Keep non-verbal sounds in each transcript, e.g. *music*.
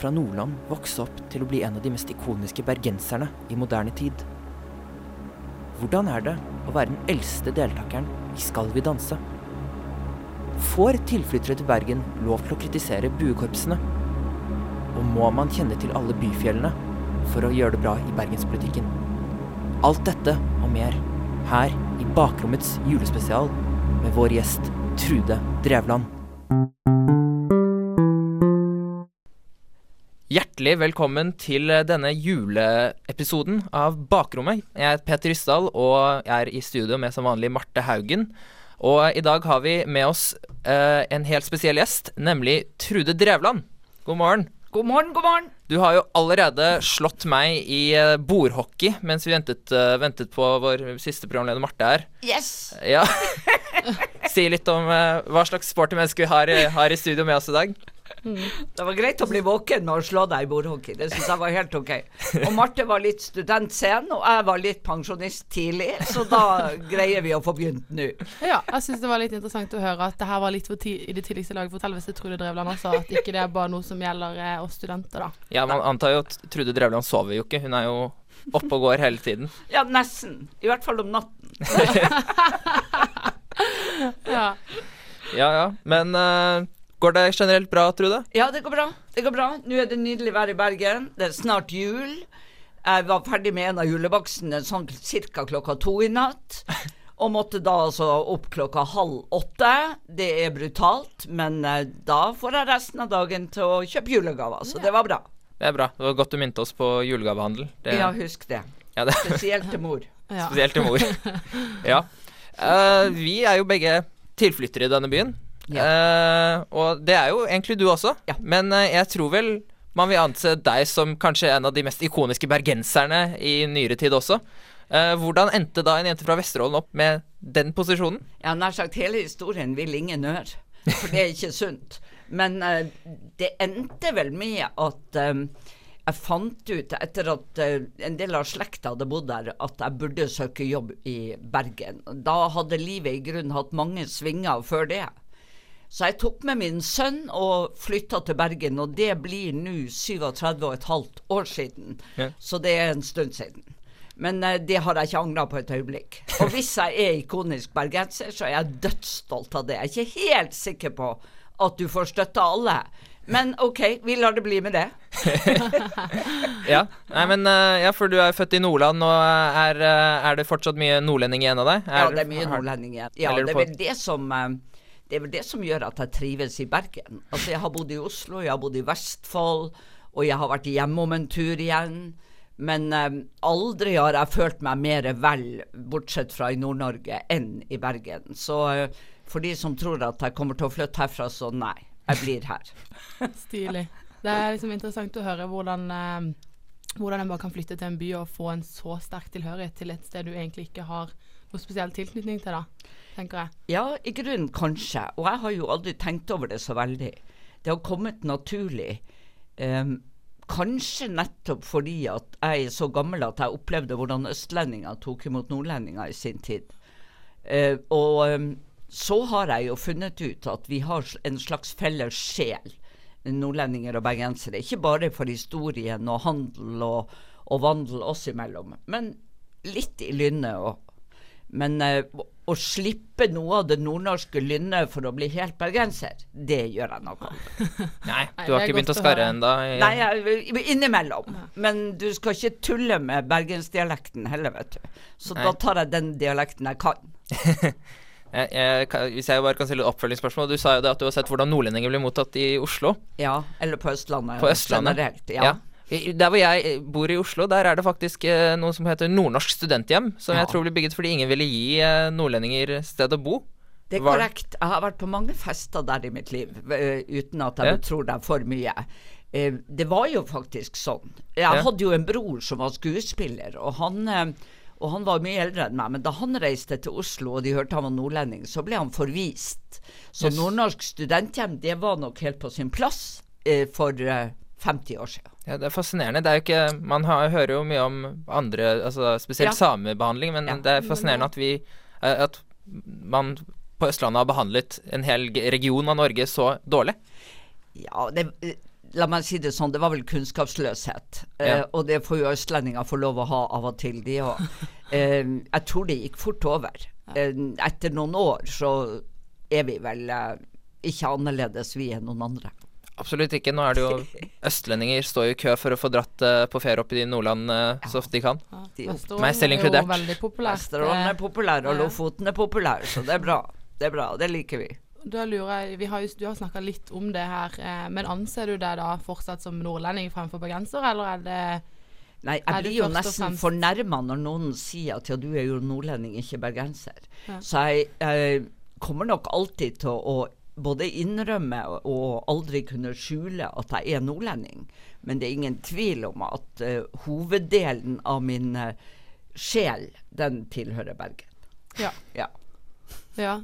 fra Nordland vokse opp til å bli en av de mest ikoniske bergenserne i moderne tid? Hvordan er det å være den eldste deltakeren i Skal vi danse? Får tilflyttere til Bergen lov til å kritisere buekorpsene? Og må man kjenne til alle byfjellene for å gjøre det bra i bergenspolitikken? Alt dette og mer her i Bakrommets julespesial med vår gjest Trude Drevland. Hjertelig velkommen til denne juleepisoden av Bakrommet. Jeg er Peter Ryssdal, og jeg er i studio med som vanlig Marte Haugen. Og i dag har vi med oss eh, en helt spesiell gjest, nemlig Trude Drevland. God morgen. God morgen, god morgen. Du har jo allerede slått meg i eh, bordhockey mens vi ventet, eh, ventet på vår siste programleder Marte her. Yes. Ja. *laughs* si litt om eh, hva slags sporty menneske vi har, har i studio med oss i dag. Det var greit å bli våken og slå deg i bordhockey. Det syns jeg var helt OK. Og Marte var litt student sen, og jeg var litt pensjonist tidlig, så da greier vi å få begynt nå. Ja, jeg syns det var litt interessant å høre at det her var litt i det tidligste laget. for det Trude Drevland også, at ikke det er bare noe som gjelder eh, oss studenter, da. Ja, Man antar jo at Trude Drevland sover jo ikke. Hun er jo oppe og går hele tiden. *laughs* Ja, nesten. I hvert fall om natten. *laughs* Ja. Ja ja. Men eh, går det generelt bra, Trude? Ja, det går bra. Det går bra. Nå er det nydelig vær i Bergen. Det er snart jul. Jeg var ferdig med en av julebaksene sånn ca. klokka to i natt. Og måtte da altså opp klokka halv åtte. Det er brutalt, men eh, da får jeg resten av dagen til å kjøpe julegaver, så det var bra. Det er bra. Det var godt du minte oss på julegavehandel. Det, Ja, husk det. ja, det Spesielt til mor. *laughs* ja. Spesielt til mor. *laughs* ja. Uh, vi er jo begge tilflyttere i denne byen. Eh, og det er jo egentlig du også. Ja. Men uh, jeg tror vel man vil anse deg som kanskje en av de mest ikoniske bergenserne i nyere tid også. Uh, hvordan endte da en jente fra Vesterålen opp med den posisjonen? Har nær sagt hele historien vil ingen høre, for det er ikke *laughs* sunt. Men det endte vel med at jeg fant ut, etter at en del av slekta hadde bodd der, at jeg burde søke jobb i Bergen. Da hadde livet i grunnen hatt mange svinger før det. Så jeg tok med min sønn og flytta til Bergen, og det blir nå 37 og et halvt år siden. Ja. Så det er en stund siden. Men uh, det har jeg ikke angra på et øyeblikk. Og *laughs* hvis jeg er ikonisk bergenser, så er jeg dødsstolt av det. Jeg er ikke helt sikker på at du får støtte av alle. Men OK, vi lar det bli med det. *laughs* Ja, Nei, men, uh, ja, for du er født i Nordland, og er, uh, er det fortsatt mye nordlending igjen av deg? Ja, det er mye nordlending igjen. Ja, det er vel det som eh, det er vel det som gjør at jeg trives i Bergen. Altså, jeg har bodd i Oslo, jeg har bodd i Vestfold, og jeg har vært hjemme om en tur igjen. Men eh, aldri har jeg følt meg mer vel, bortsett fra i Nord-Norge, enn i Bergen. Så eh, for de som tror at jeg kommer til å flytte herfra, så nei. Jeg blir her. *laughs* Stilig. Det er liksom interessant å høre hvordan eh, hvordan en bare kan flytte til en by og få en så sterk tilhørighet til et sted du egentlig ikke har noe spesiell tilknytning til, da, tenker jeg. Ja, i grunnen kanskje. Og jeg har jo aldri tenkt over det så veldig. Det har kommet naturlig. Um, kanskje nettopp fordi at jeg er så gammel at jeg opplevde hvordan østlendinger tok imot nordlendinger i sin tid. Uh, og um, så har jeg jo funnet ut at vi har en slags felles sjel, nordlendinger og bergensere. Ikke bare for historien og handel og, og vandel oss imellom, men litt i lynnet men uh, å- slippe noe av det nordnorske lynnet for å bli helt bergenser, det gjør jeg av. *laughs* Nei, du har ikke begynt å skarre ennå? Nei, jeg, innimellom. Men du skal ikke tulle med bergensdialekten heller, vet du. Så Nei. da tar jeg den dialekten jeg kan. *laughs* Jeg, jeg, hvis jeg bare kan stille et oppfølgingsspørsmål. Du sa jo det at du har sett hvordan nordlendinger blir mottatt i Oslo. Ja, eller på Østlandet. På Østlandet. Generelt, ja. ja. Der hvor jeg bor i Oslo, der er det faktisk eh, noe som heter Nordnorsk studenthjem. Som Ja. jeg tror ble bygget fordi ingen ville gi eh, nordlendinger sted å bo. Det er Var- korrekt. Jeg har vært på mange fester der i mitt liv, uh, uten at jeg Ja. det er for mye. Uh, Det var jo faktisk sånn. Jeg Ja. hadde jo en bror som var skuespiller, og han, eh, og han var mye eldre enn meg. Men da han reiste til Oslo, og de hørte han var nordlending, så ble han forvist. Så Yes. Nordnorsk studenthjem, det var nok helt på sin plass eh, for eh, 50 år siden. Ja, det er fascinerende. Det er ikke Man har, hører jo mye om andre, altså spesielt Ja. samebehandling, men Ja. det er fascinerende at vi eh, At man på Østlandet har behandlet en hel region av Norge så dårlig. Ja, det, La meg si det sånn, det var vel kunnskapsløshet. Ja. Eh, og det får jo østlendinger få lov å ha av og til, de òg. *laughs* Eh, jeg tror det gikk fort over. Eh, etter noen år så er vi vel eh, ikke annerledes, vi enn noen andre. Absolutt ikke. Nå er det jo *laughs* Østlendinger står jo i kø for å få dratt uh, på ferie opp i Nordland eh, så ofte de kan. Ja. Meg selv er inkludert. Vesterålen er populær, og. Lofoten er populær, så det er bra. Det er bra, det liker vi. Da lurer jeg, vi har jo, Du har snakka litt om det her, eh, men anser du deg da fortsatt som nordlending fremfor bergenser, eller er det Nei, jeg blir jo nesten fornærma når noen sier at ja, du er jo nordlending, ikke bergenser. Ja. Så jeg, jeg kommer nok alltid til å både innrømme og aldri kunne skjule at jeg er nordlending. Men det er ingen tvil om at uh, hoveddelen av min uh, sjel, den tilhører Bergen. Ja. Ja. Ja.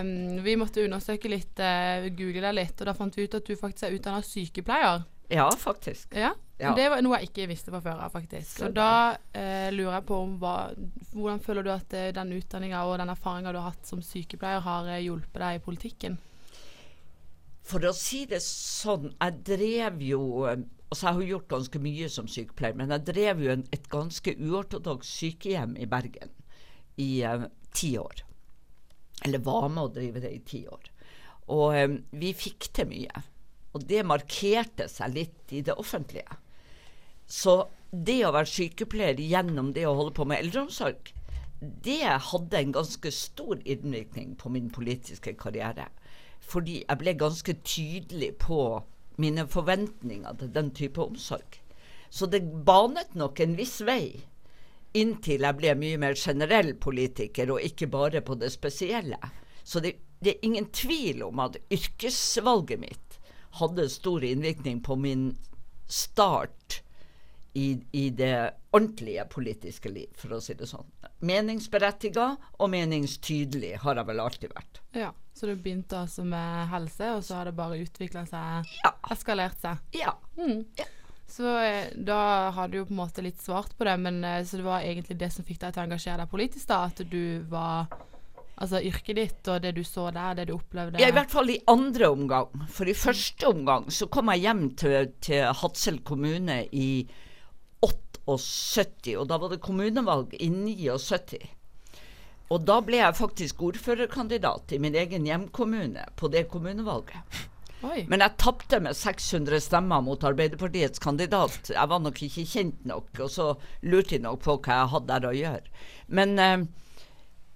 um, vi måtte undersøke litt, uh, google deg litt, og da fant vi ut at du faktisk er utdanna sykepleier. Ja, faktisk. Ja. Ja. Det var noe jeg ikke visste fra før av, faktisk. Så Og da uh, lurer jeg på om hva, hvordan føler du at uh, den utdanninga og den erfaringa du har hatt som sykepleier, har hjulpet deg i politikken? For å si det sånn, jeg drev jo Altså, jeg har gjort ganske mye som sykepleier, men jeg drev jo en, et ganske uortodoks sykehjem i Bergen i ti år. Eller var med å drive det i ti år. Og eh, vi fikk til mye. Og det markerte seg litt i det offentlige. Så det å være sykepleier gjennom det å holde på med eldreomsorg, det hadde en ganske stor innvirkning på min politiske karriere. Fordi jeg ble ganske tydelig på mine forventninger til den type omsorg. Så det banet nok en viss vei inntil jeg ble mye mer generell politiker, og ikke bare på det spesielle. Så det, det er ingen tvil om at yrkesvalget mitt hadde stor innvirkning på min start i, i det ordentlige politiske liv, for å si det sånn. Meningsberettiga og meningstydelig har jeg vel alltid vært. Ja. Så du begynte altså med helse, og så har det bare utvikla seg, Ja. eskalert seg. Ja. Mm. Ja. Så eh, da har du jo på en måte litt svart på det, men eh, så det var egentlig det som fikk deg til å engasjere deg politisk, da? At du var Altså yrket ditt og det du så der, det du opplevde Ja, I hvert fall i andre omgang. For i første omgang så kom jeg hjem til, til Hadsel kommune i 78, og da var det kommunevalg i 79. Og da ble jeg faktisk ordførerkandidat i min egen hjemkommune på det kommunevalget. Oi. Men jeg tapte med 600 stemmer mot Arbeiderpartiets kandidat. Jeg var nok ikke kjent nok, og så lurte de nok på hva jeg hadde der å gjøre. Men eh,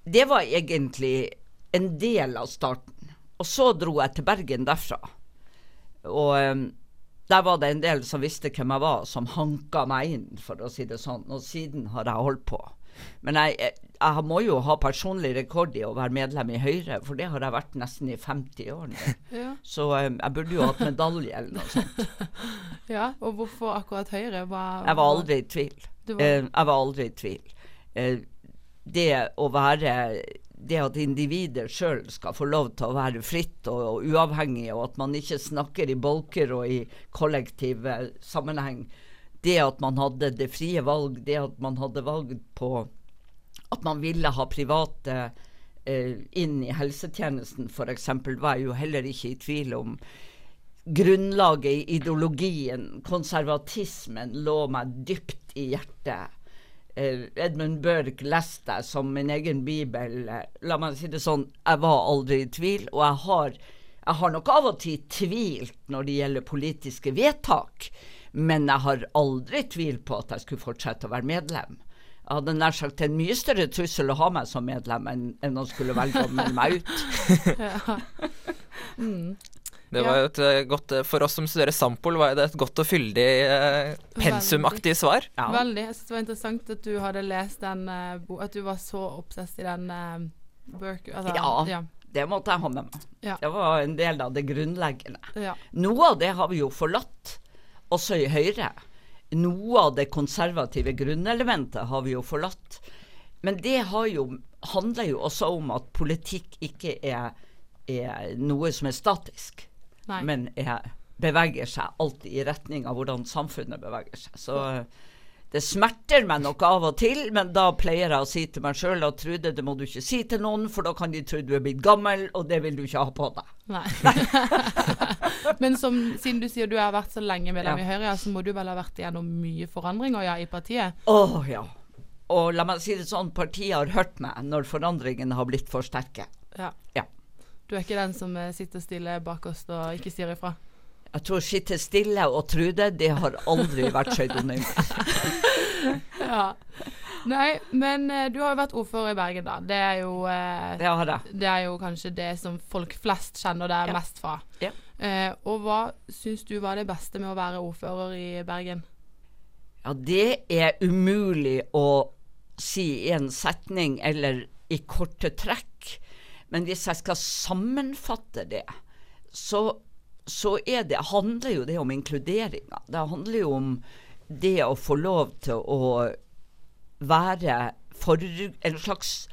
det var egentlig en del av starten. Og så dro jeg til Bergen derfra. Og eh, der var det en del som visste hvem jeg var, som hanka meg inn, for å si det sånn. Og siden har jeg holdt på. Men jeg, jeg, må jo ha personlig rekord i å være medlem i Høyre, for det har jeg vært nesten i 50 år nå. *laughs* Ja. Så um, jeg burde jo hatt medalje eller noe sånt. *laughs* ja. Og hvorfor akkurat Høyre? Hva, Jeg var aldri i tvil. Var- Eh, jeg var aldri i tvil. Eh, det å være Det at individet sjøl skal få lov til å være fritt og, og uavhengig, og at man ikke snakker i bolker og i kollektiv sammenheng. Det at man hadde det frie valg, det at man hadde valg på at man ville ha private eh, inn i helsetjenesten f.eks., var jeg jo heller ikke i tvil om. Grunnlaget i ideologien, konservatismen, lå meg dypt i hjertet. Eh, Edmund Burke leste jeg som min egen bibel. La meg si det sånn, jeg var aldri i tvil, og jeg har, jeg har nok av og til tvilt når det gjelder politiske vedtak, men jeg har aldri tvilt på at jeg skulle fortsette å være medlem. Jeg hadde nær sagt en mye større trussel å ha meg som medlem enn, enn å skulle velge å melde meg ut. ja. *laughs* mm. Det var jo et eh, godt eh, For oss som studerer Sampol, var det et godt og fyldig eh, pensumaktig svar. Ja. Veldig. Jeg synes det var interessant at du hadde lest den eh, bo At du var så obsess i den eh, Burke altså, Ja. ja. Det måtte jeg ha med meg. Ja. Det var en del av det grunnleggende. ja. Noe av det har vi jo forlatt, også i Høyre. Noe av det konservative grunnelementet har vi jo forlatt. Men det har jo, handler jo også om at politikk ikke er, er noe som er statisk, Nei. men er, beveger seg alltid i retning av hvordan samfunnet beveger seg. Så Det smerter meg nok av og til, men da pleier jeg å si til meg sjøl at Trude, det må du ikke si til noen, for da kan de tro du er blitt gammel, og det vil du ikke ha på deg. Nei. *laughs* Men som, siden du sier du har vært så lenge medlem Ja. i Høyre, så må du vel ha vært gjennom mye forandringer ja, i partiet? Å ja. Og la meg si det sånn, partiet har hørt meg når forandringene har blitt for sterke. Ja. Ja. Du er ikke den som eh, sitter stille bak oss og ikke sier ifra? Jeg tror sitte stille og Trude, det har aldri vært pseudonym. *laughs* Ja. Nei, men eh, du har jo vært ordfører i Bergen, da. Det er jo eh, Det har jeg. Det er jo kanskje det som folk flest kjenner deg Ja. mest fra. Ja. Eh, og hva syns du var det beste med å være ordfører i Bergen? Ja, det er umulig å si i en setning eller i korte trekk. Men hvis jeg skal sammenfatte det, så, så det, handler jo det om inkluderinga. Det handler jo om det å få lov til å være for, en slags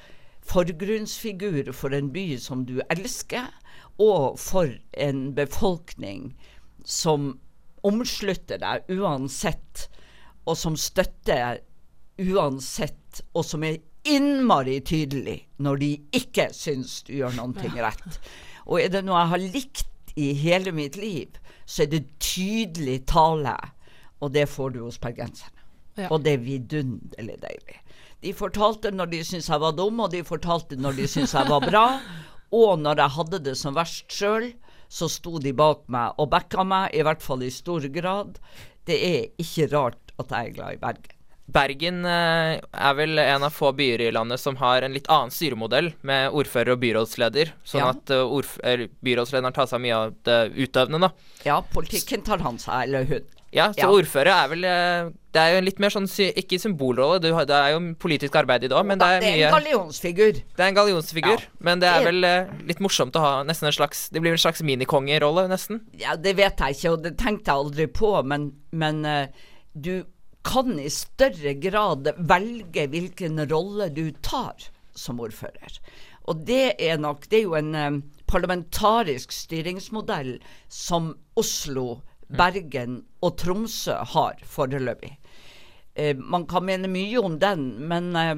forgrunnsfigur for en by som du elsker, og for en befolkning som omslutter deg uansett, og som støtter uansett, og som er innmari tydelig når de ikke syns du gjør noe rett. Og er det noe jeg har likt i hele mitt liv, så er det tydelig tale, og det får du hos bergenserne. Ja. Og det er vidunderlig deilig. De fortalte når de syntes jeg var dum, og de fortalte når de syntes jeg var bra. *laughs* Og når jeg hadde det som verst sjøl, så sto de bak meg og backa meg, i hvert fall i stor grad. Det er ikke rart at jeg er glad i Bergen. Bergen eh, er vel en av få byer i landet som har en litt annen styremodell, med ordfører og byrådsleder. Sånn Ja. at eh, byrådslederen tar seg mye av det utøvende, da. Ja, politikken tar han seg, eller hun. Ja, så Ja. ordfører er vel eh, Det er jo en litt mer sånn ikke symbolrolle, det er jo politisk arbeid i òg, men det er det er en gallionsfigur. Det er en gallionsfigur, Ja. men det er vel litt morsomt å ha nesten en slags Det blir en slags minikongerolle, nesten. Ja, det vet jeg ikke, og det tenkte jeg aldri på, men, men du kan i større grad velge hvilken rolle du tar som ordfører. Og det er nok Det er jo en eh, parlamentarisk styringsmodell som Oslo, Bergen og Tromsø har foreløpig. Eh, man kan mene mye om den, men eh,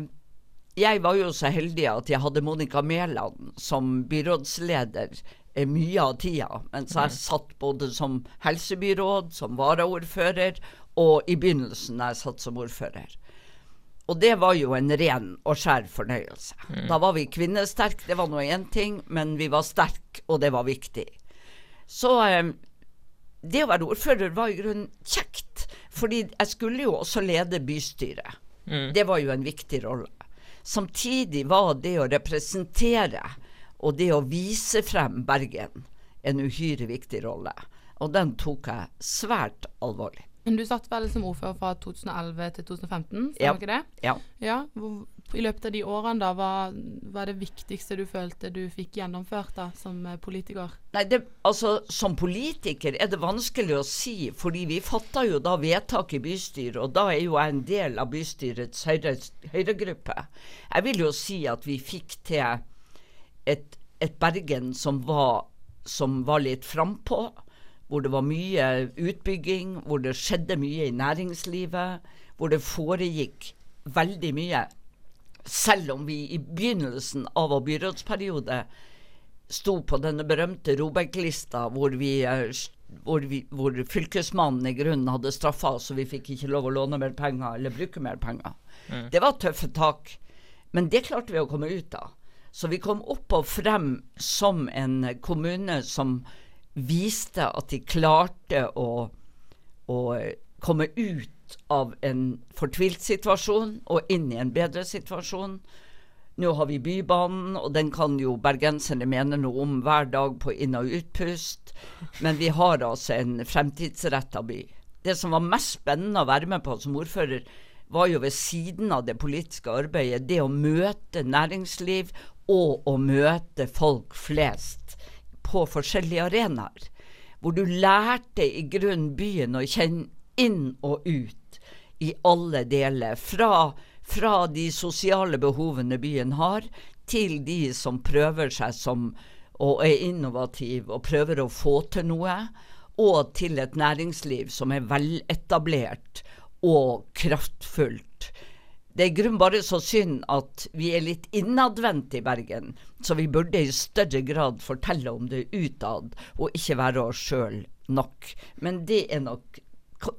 jeg var jo så heldig at jeg hadde Monica Mæland som byrådsleder eh, mye av tida, mens jeg satt både som helsebyråd, som varaordfører, og i begynnelsen da jeg satt som ordfører. Og det var jo en ren og skjær fornøyelse. Da var vi kvinnesterke, det var nå én ting, men vi var sterke, og det var viktig. Så eh, det å være ordfører var i grunnen kjekt, fordi jeg skulle jo også lede bystyret. Det var jo en viktig rolle. Samtidig var det å representere og det å vise frem Bergen en uhyre viktig rolle. Og den tok jeg svært alvorlig. Men du satt vel som ordfører fra 2011 til 2015, stemmer Ja. ikke det? Ja. Ja. Hvor, I løpet av de årene, da, hva hva er det viktigste du følte du fikk gjennomført da, som eh, politiker? Nei, det, altså Som politiker er det vanskelig å si, fordi vi fatta jo da vedtak i bystyret, og da er jo jeg en del av bystyrets høyre, høyregruppe. Jeg vil jo si at vi fikk til et, et Bergen som var, som var litt frampå, hvor det var mye utbygging, hvor det skjedde mye i næringslivet, hvor det foregikk veldig mye. Selv om vi i begynnelsen av vår byrådsperiode sto på denne berømte Robek-lista hvor, vi, eh, hvor, hvor fylkesmannen i grunnen hadde straffa oss, og vi fikk ikke lov å låne mer penger eller bruke mer penger. Det var tøffe tak, men det klarte vi å komme ut av. Så vi kom opp og frem som en kommune som viste at de klarte å, å komme ut av en fortvilt situasjon og inn i en bedre situasjon. Nå har vi Bybanen, og den kan jo bergenserne mene noe om hver dag på inn- og utpust. Men vi har altså en fremtidsretta by. Det som var mest spennende å være med på som ordfører, var jo ved siden av det politiske arbeidet, det å møte næringsliv og å møte folk flest på forskjellige arenaer. Hvor du lærte i grunnen byen å kjenne inn og ut i alle deler. Fra, fra de sosiale behovene byen har, til de som prøver seg som og er innovativ og prøver å få til noe, og til et næringsliv som er veletablert og kraftfullt. Det er i grunnen bare så synd at vi er litt innadvendte i Bergen, så vi burde i større grad fortelle om det utad, og ikke være oss sjøl nok. Men det er nok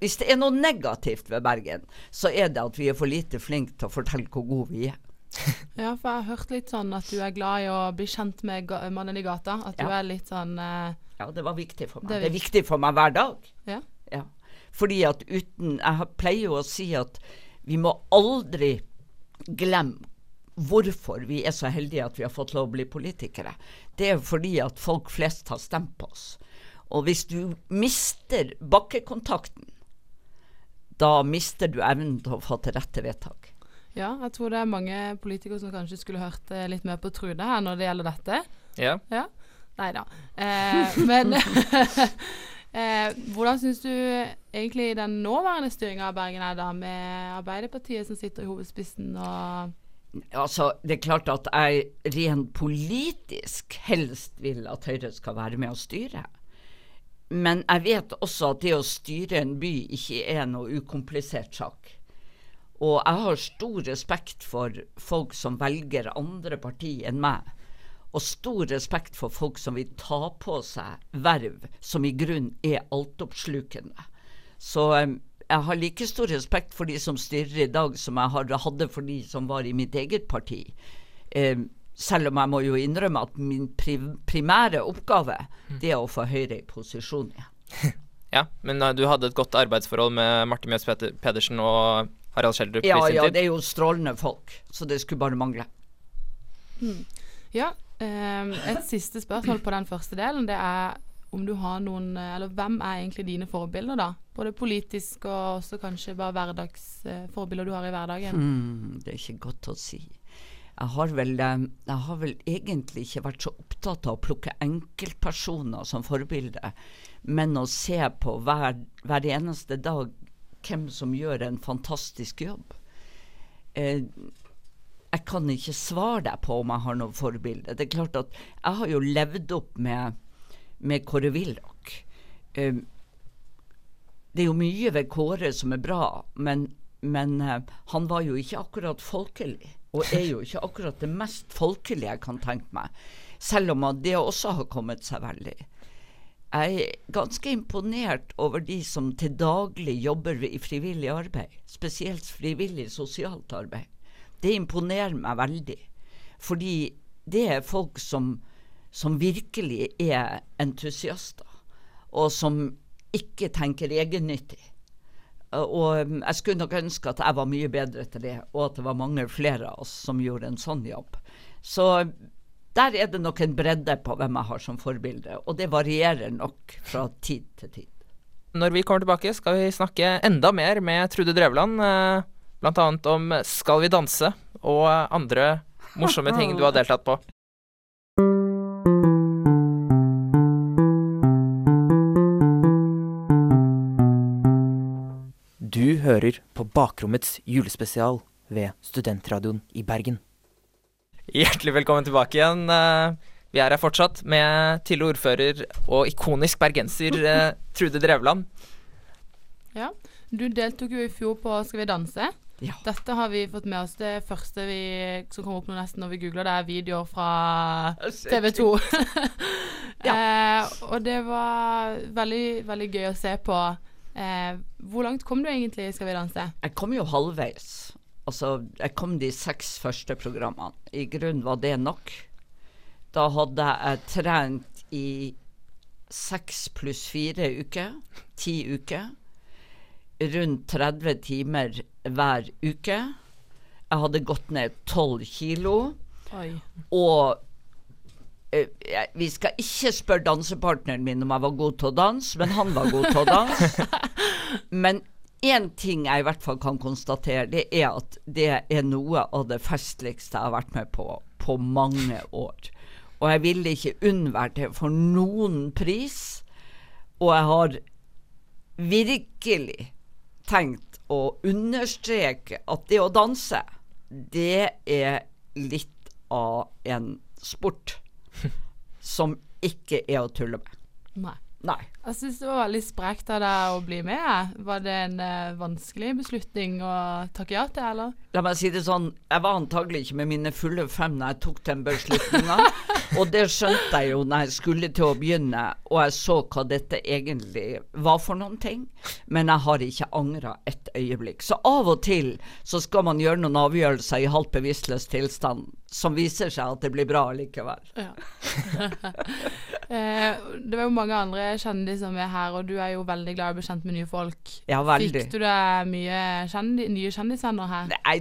Hvis det er noe negativt ved Bergen, så er det at vi er for lite flinke til å fortelle hvor gode vi er. *laughs* Ja, for jeg har hørt litt sånn at du er glad i å bli kjent med mannen i gata. At du er litt sånn eh, Ja, det var viktig for meg. Det Det er er, viktig for meg hver dag. Ja. Ja. Fordi at uten Jeg pleier jo å si at vi må aldri glemme hvorfor vi er så heldige at vi har fått lov å bli politikere. Det er fordi at folk flest har stemt på oss. Og hvis du mister bakkekontakten, da mister du evnen til å få til rette vedtak. Ja, jeg tror det er mange politikere som kanskje skulle hørt eh, litt mer på Trude her når det gjelder dette. Ja. Ja. Nei da. Eh, men *laughs* *laughs* eh, hvordan syns du egentlig den nåværende styringa av Bergen er, da, med Arbeiderpartiet som sitter i hovedspissen og Altså, Det er klart at jeg rent politisk helst vil at Høyre skal være med å styre. Men jeg vet også at det å styre en by ikke er noe ukomplisert sak. Og jeg har stor respekt for folk som velger andre partier enn meg. Og stor respekt for folk som vil ta på seg verv som i grunnen er altoppslukende. Så jeg har like stor respekt for de som styrer i dag som jeg hadde for de som var i mitt eget parti. Selv om jeg må jo innrømme at min primære oppgave det er å få Høyre i posisjon igjen. *laughs* ja. Men eh, du hadde et godt arbeidsforhold med Martin Mjøs Pedersen og Harald Schjelderup Ja, i sin ja, tid? det er jo strålende folk, så det skulle bare mangle. Ja. Eh, et *laughs* siste spørsmål på den første delen. Det er om du har noen eh, Eller hvem er egentlig dine forbilder, da? Både politisk og også kanskje bare hverdagsforbilder du har i hverdagen. Hmm, det er ikke godt å si. Jeg har, vel, eh, jeg har vel egentlig ikke vært så opptatt av å plukke enkeltpersoner som forbilde, men å se på hver, hver eneste dag hvem som gjør en fantastisk jobb. Eh, jeg kan ikke svare deg på om jeg har noe forbilde. Det er klart at jeg har jo levd opp med, med Kåre Willoch. Um, det er jo mye ved Kåre som er bra, men, men uh, han var jo ikke akkurat folkelig. Og er jo ikke akkurat det mest folkelige jeg kan tenke meg. Selv om det også har kommet seg veldig. Jeg er ganske imponert over de som til daglig jobber i frivillig arbeid. Spesielt frivillig sosialt arbeid. Det imponerer meg veldig. Fordi det er folk som, som virkelig er entusiaster. Og som ikke tenker egennyttig. Og jeg skulle nok ønske at jeg var mye bedre til det, og at det var mange flere av oss som gjorde en sånn jobb. Så der er det nok en bredde på hvem jeg har som forbilde, og det varierer nok fra tid til tid. Når vi kommer tilbake, skal vi snakke enda mer med Trude Drevland. Eh, Blant annet om Skal vi danse og andre morsomme ting du har deltatt på. Du hører på Bakrommets julespesial ved Studentradioen i Bergen. Hjertelig velkommen tilbake igjen. Eh, Vi er her fortsatt med tidligere ordfører og ikonisk bergenser eh, *laughs* Trude Drevland. Ja. Du deltok jo i fjor på Skal vi danse. Ja. Dette har vi fått med oss. Det første vi, som kommer opp nå nesten når vi googler, det er videoer fra TV 2. *laughs* eh, og det var veldig, veldig gøy å se på. Eh, hvor langt kom du egentlig i Skal vi danse? Jeg kom jo halvveis. Altså, jeg kom de seks første programmene. I grunnen var det nok. Da hadde jeg trent i seks pluss fire uker. Ti uker. Rundt 30 timer hver uke. Jeg hadde gått ned 12 kilo. Oi. Og eh, vi skal ikke spørre dansepartneren min om jeg var god til å danse, men han var god til å danse. *laughs* Men én ting jeg i hvert fall kan konstatere, det er at det er noe av det festligste jeg har vært med på på mange år. Og jeg ville ikke unnvære det for noen pris. Og jeg har virkelig tenkt å understreke at det å danse, det er litt av en sport *laughs* som ikke er å tulle med. Nei. Nei. Jeg syns det var veldig sprekt av deg å bli med. Var det en eh, vanskelig beslutning å takke ja til, eller? La meg si det sånn, jeg var antagelig ikke med mine fulle fem når jeg tok den beslutninga. *laughs* og det skjønte jeg jo når jeg skulle til å begynne, og jeg så hva dette egentlig var for noen ting. Men jeg har ikke angra et øyeblikk. Så av og til så skal man gjøre noen avgjørelser i halvt bevisstløs tilstand som viser seg at det blir bra likevel. Ja. *laughs* eh, det var jo mange andre kjendiser med her, og du er jo veldig glad i å bli kjent med nye folk. Ja, veldig. Fikk du deg mye kjendi nye kjendisvenner her? Nei,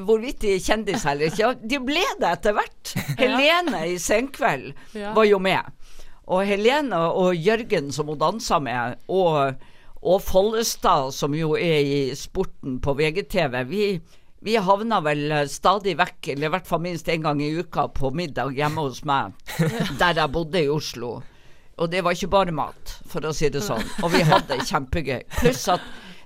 hvorvidt de er kjendiser eller ikke. Ja, de ble det etter hvert. *laughs* Helene i Senkveld Ja. var jo med. Og Helene og Jørgen som hun dansa med, og, og Follestad som jo er i sporten på VGTV, vi, vi havna vel eh, stadig vekk, eller i hvert fall minst en gang i uka, på middag hjemme hos meg, *laughs* der jeg bodde i Oslo. Og det var ikke bare mat, for å si det sånn. Og vi hadde det kjempegøy. Pluss at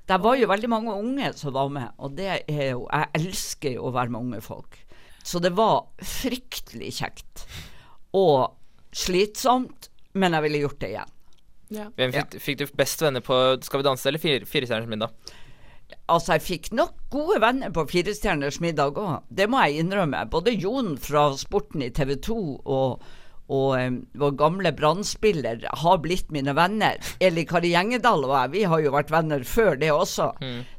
det var jo veldig mange unge som var med, og det er jo Jeg elsker jo å være med unge folk. Så det var fryktelig kjekt. Og slitsomt, men jeg ville gjort det igjen. Ja. Hvem fikk, fikk du best venner på Skal vi danse eller fire, Firestjerners middag? Altså, jeg fikk nok gode venner på Firestjerners middag òg, det må jeg innrømme. Både Jon fra Sporten i TV 2 og, og um, vår gamle brannspiller har blitt mine venner. Eli Kari Gjengedal og jeg, vi har jo vært venner før det også.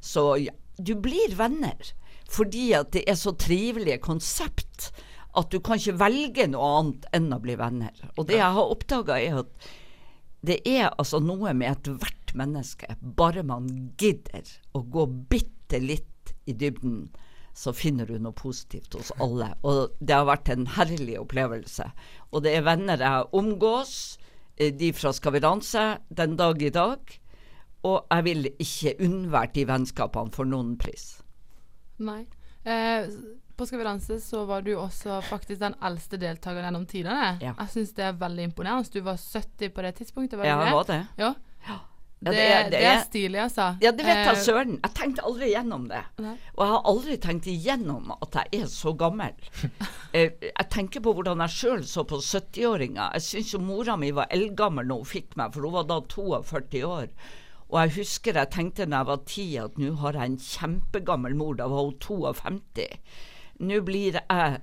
Så ja, du blir venner. Fordi at det er så trivelige konsept at du kan ikke velge noe annet enn å bli venner. Og det jeg har oppdaga, er at det er altså noe med ethvert menneske. Bare man gidder å gå bitte litt i dybden, så finner du noe positivt hos alle. Og det har vært en herlig opplevelse. Og det er venner jeg omgås, eh, de fra Skal vi danse, den dag i dag. Og jeg vil ikke unnvære de vennskapene for noen pris. Nei. Eh, på Skal vi danse så var du også faktisk den eldste deltakeren gjennom tidene. Ja. Jeg syns det er veldig imponerende. Du var 70 på det tidspunktet, var Ja, det var det? Ja. Ja, Det, det det, er stilig, altså. Ja, det vet jeg Eh, søren. Jeg tenkte aldri igjennom det. Nei. Og jeg har aldri tenkt igjennom at jeg er så gammel. *laughs* Eh, jeg tenker på hvordan jeg sjøl så på 70-åringer. Jeg syns jo mora mi var eldgammel når hun fikk meg, for hun var da 42 år. Og jeg husker jeg tenkte da jeg var 10 at nå har jeg en kjempegammel mor. Da var hun 52. Nå blir jeg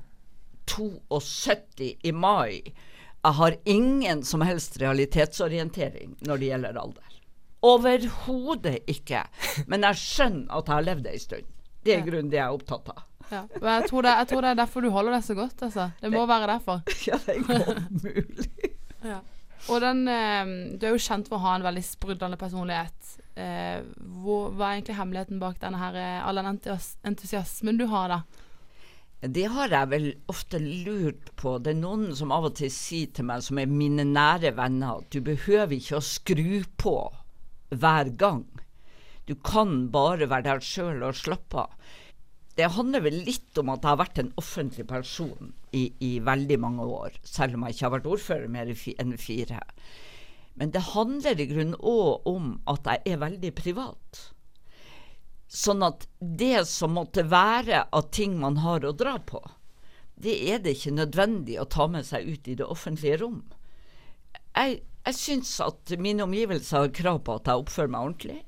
72 i mai. Jeg har ingen som helst realitetsorientering når det gjelder alder. Overhodet ikke. Men jeg skjønner at jeg har levd ei stund. Det er grunnen det jeg er opptatt av. Ja. Jeg tror, det, jeg tror det er derfor du holder deg så godt, altså. Det må være derfor. *laughs* Ja, det er godt mulig. Ja. Og den eh, Du er jo kjent for å ha en veldig sprudlende personlighet. Eh, hvor, hva er egentlig hemmeligheten bak denne her, eh, all den entusiasmen du har, da? Det har jeg vel ofte lurt på. Det er noen som av og til sier til meg, som er mine nære venner, at du behøver ikke å skru på hver gang. Du kan bare være der sjøl og slappe av. Det handler vel litt om at jeg har vært en offentlig person i, i veldig mange år, selv om jeg ikke har vært ordfører mer enn fire. Men det handler i grunnen òg om at jeg er veldig privat. Sånn at det som måtte være av ting man har å dra på, det er det ikke nødvendig å ta med seg ut i det offentlige rom. Jeg, jeg syns at mine omgivelser har krav på at jeg oppfører meg ordentlig.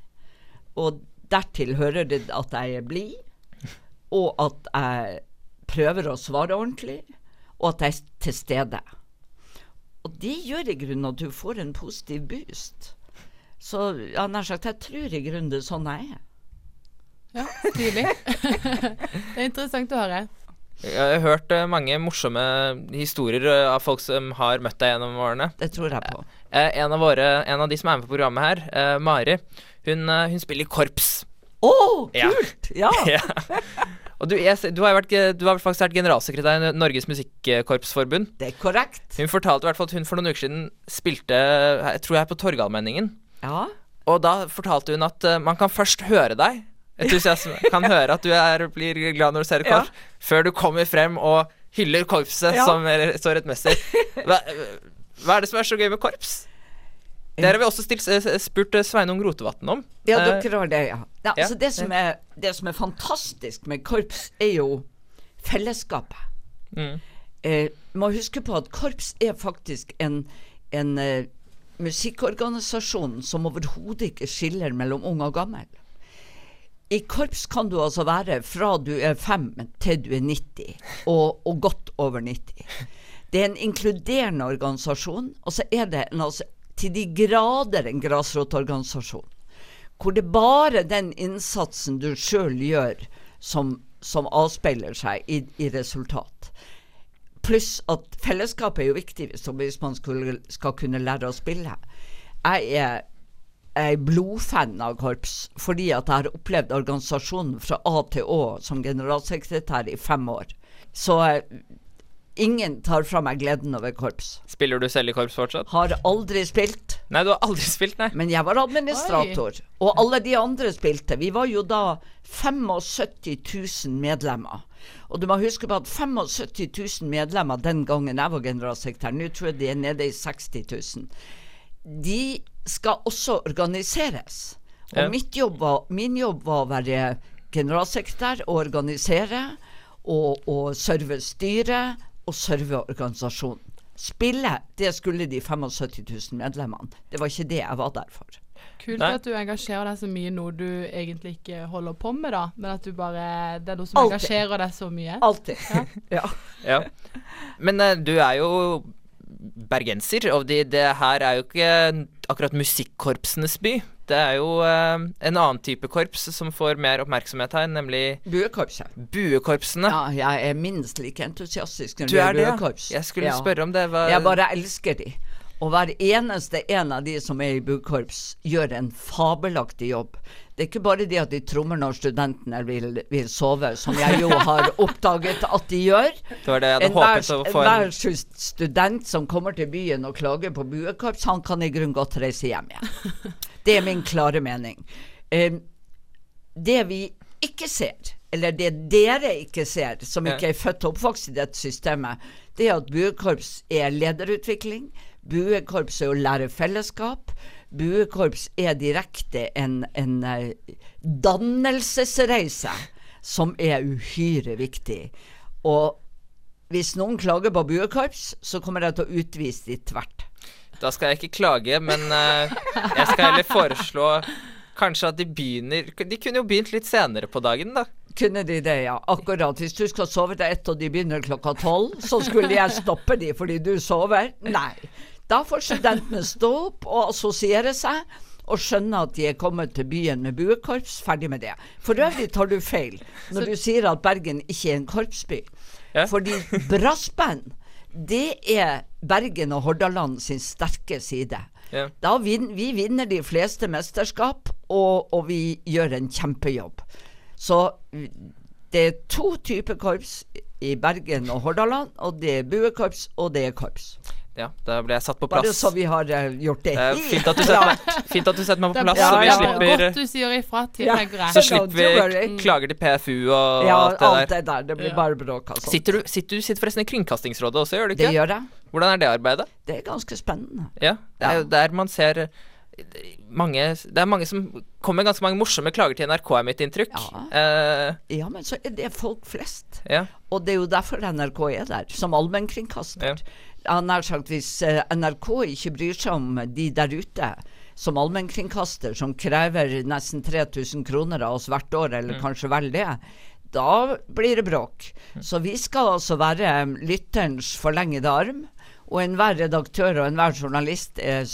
Og dertil hører det at jeg er blid, og at jeg prøver å svare ordentlig, og at jeg er til stede. Og det gjør i grunnen at du får en positiv boost. Så ja, nær sagt, jeg tror i grunnen det er sånn jeg er. Ja, tydelig. det er interessant å høre. Jeg har hørt eh, mange morsomme historier eh, av folk som har møtt deg gjennom årene. Det tror jeg på. Eh, en, av våre, en av de som er med på programmet her, eh, Mari, hun, eh, hun spiller i korps. Å, oh, kult! *laughs* Ja. ja. Og du, jeg, du, har vært, du har faktisk vært generalsekretær i Norges Musikkorpsforbund. Det er korrekt. Hun fortalte i hvert fall at hun for noen uker siden spilte, jeg tror jeg, på Torgallmenningen. Ja. Og da fortalte hun at man kan først høre deg. Entusiasme. *laughs* Kan høre at du er, blir glad når du ser et Ja. korps, før du kommer frem og hyller korpset Ja. som så rettmessig. Hva, er det som er så gøy med korps? Det har vi også stilt, eh, spurt eh, Sveinung Rotevatn om. Ja, Eh, dere har det, ja. ja, ja. altså det, som er, det som er fantastisk med korps, er jo fellesskapet. Mm. Eh, må huske på at korps er faktisk en, en eh, musikkorganisasjon som overhodet ikke skiller mellom ung og gammel. I korps kan du altså være fra du er fem til du er 90, og, og godt over 90. Det er en inkluderende organisasjon, og så er det en, altså, til de grader en grasrotorganisasjon. Hvor det er bare den innsatsen du sjøl gjør, som, som avspeiler seg i, i resultat. Pluss at fellesskapet er jo viktig hvis man skulle, skal kunne lære å spille. Jeg er jeg er blodfan av korps fordi at jeg har opplevd organisasjonen fra A til Å som generalsekretær i fem år. Så ingen tar fra meg gleden over korps. Spiller du selv i korps fortsatt? Har aldri spilt. Nei, du har aldri spilt, nei. Men jeg var administrator, Oi. og alle de andre spilte. Vi var jo da 75 000 medlemmer. Og du må huske på at 75 000 medlemmer den gangen jeg var generalsekretær, nå tror jeg de er nede i 60 000, de skal også organiseres. Og ja. jobb var, min jobb var å være generalsekretær og organisere og, og serve styret og serve organisasjonen. Spille, det skulle de 75 000 medlemmene. Det var ikke det jeg var der for. Kult Nei. at du engasjerer deg så mye noe du egentlig ikke holder på med, da. Men at du bare Det er noe som Altid. engasjerer deg så mye. Alltid. Ja. *laughs* ja. ja. Men uh, du er jo bergenser, og det, det her er jo ikke akkurat musikkorpsenes by. Det er jo uh, en annen type korps som får mer oppmerksomhet her, nemlig Buekorpset. Buekorpsene. Ja, jeg er minst like entusiastisk når det er buekorps. Jeg skulle ja. spørre om det. Var... Jeg bare elsker de. Og hver eneste en av de som er i buekorps, gjør en fabelaktig jobb. Det er ikke bare det at de trommer når studentene vil, vil, sove, som jeg jo har oppdaget at de gjør. Det var det jeg hadde håpet å få Hver student som kommer til byen og klager på buekorps, han kan i grunn godt reise hjem igjen. Det er min klare mening. Eh, det vi ikke ser, eller det dere ikke ser, som ikke er født og oppvokst i dette systemet, det er at buekorps er lederutvikling. Buekorps er å lære fellesskap. Buekorps er direkte en, en uh, dannelsesreise som er uhyre viktig. Og hvis noen klager på buekorps, så kommer jeg til å utvise de tvert. Da skal jeg ikke klage, men uh, jeg skal heller foreslå kanskje at de begynner De kunne jo begynt litt senere på dagen, da. Kunne de det, ja. Akkurat. Hvis du skal sove til ett og de begynner klokka tolv, så skulle jeg stoppe de fordi du sover? Nei. Da får studentene stå opp og assosiere seg og skjønne at de er kommet til byen med buekorps. Ferdig med det. For øvrig tar du feil når du sier at Bergen ikke er en korpsby. Ja. Fordi brassband, det er Bergen og Hordaland sin sterke side. Ja. Da vin, vi vinner de fleste mesterskap, og, og vi gjør en kjempejobb. Så det er to typer korps i Bergen og Hordaland, og det er buekorps, og det er korps. Ja, da ble jeg satt på plass. Bare så vi har uh, gjort det. Uh, fint, at meg, fint, at du setter meg, på plass, ja, så vi ja, slipper Godt du sier ifra til ja. Så slipper vi klager til PFU og ja, alt det alt der. det der. Det blir bare bråk. Altså. Sitter du, sitter, du sitter forresten i Kringkastingsrådet også, gjør du ikke? Det gjør jeg. Hvordan er det arbeidet? Det er ganske spennende. Ja, det er jo der man ser mange, det er mange som kommer ganske mange morsomme klager til NRK, er mitt inntrykk. Ja. Uh, ja, men så er det folk flest. Ja. Og det er jo derfor NRK er der, som allmennkringkaster. Ja har sagt hvis eh, NRK ikke bryr seg om de der ute som allmennkringkaster, som krever nesten 3000 kroner av oss hvert år, eller mm. kanskje vel det, da blir det bråk. Mm. Så vi skal altså være lytterens forlengede arm, og enhver redaktør og enhver journalist er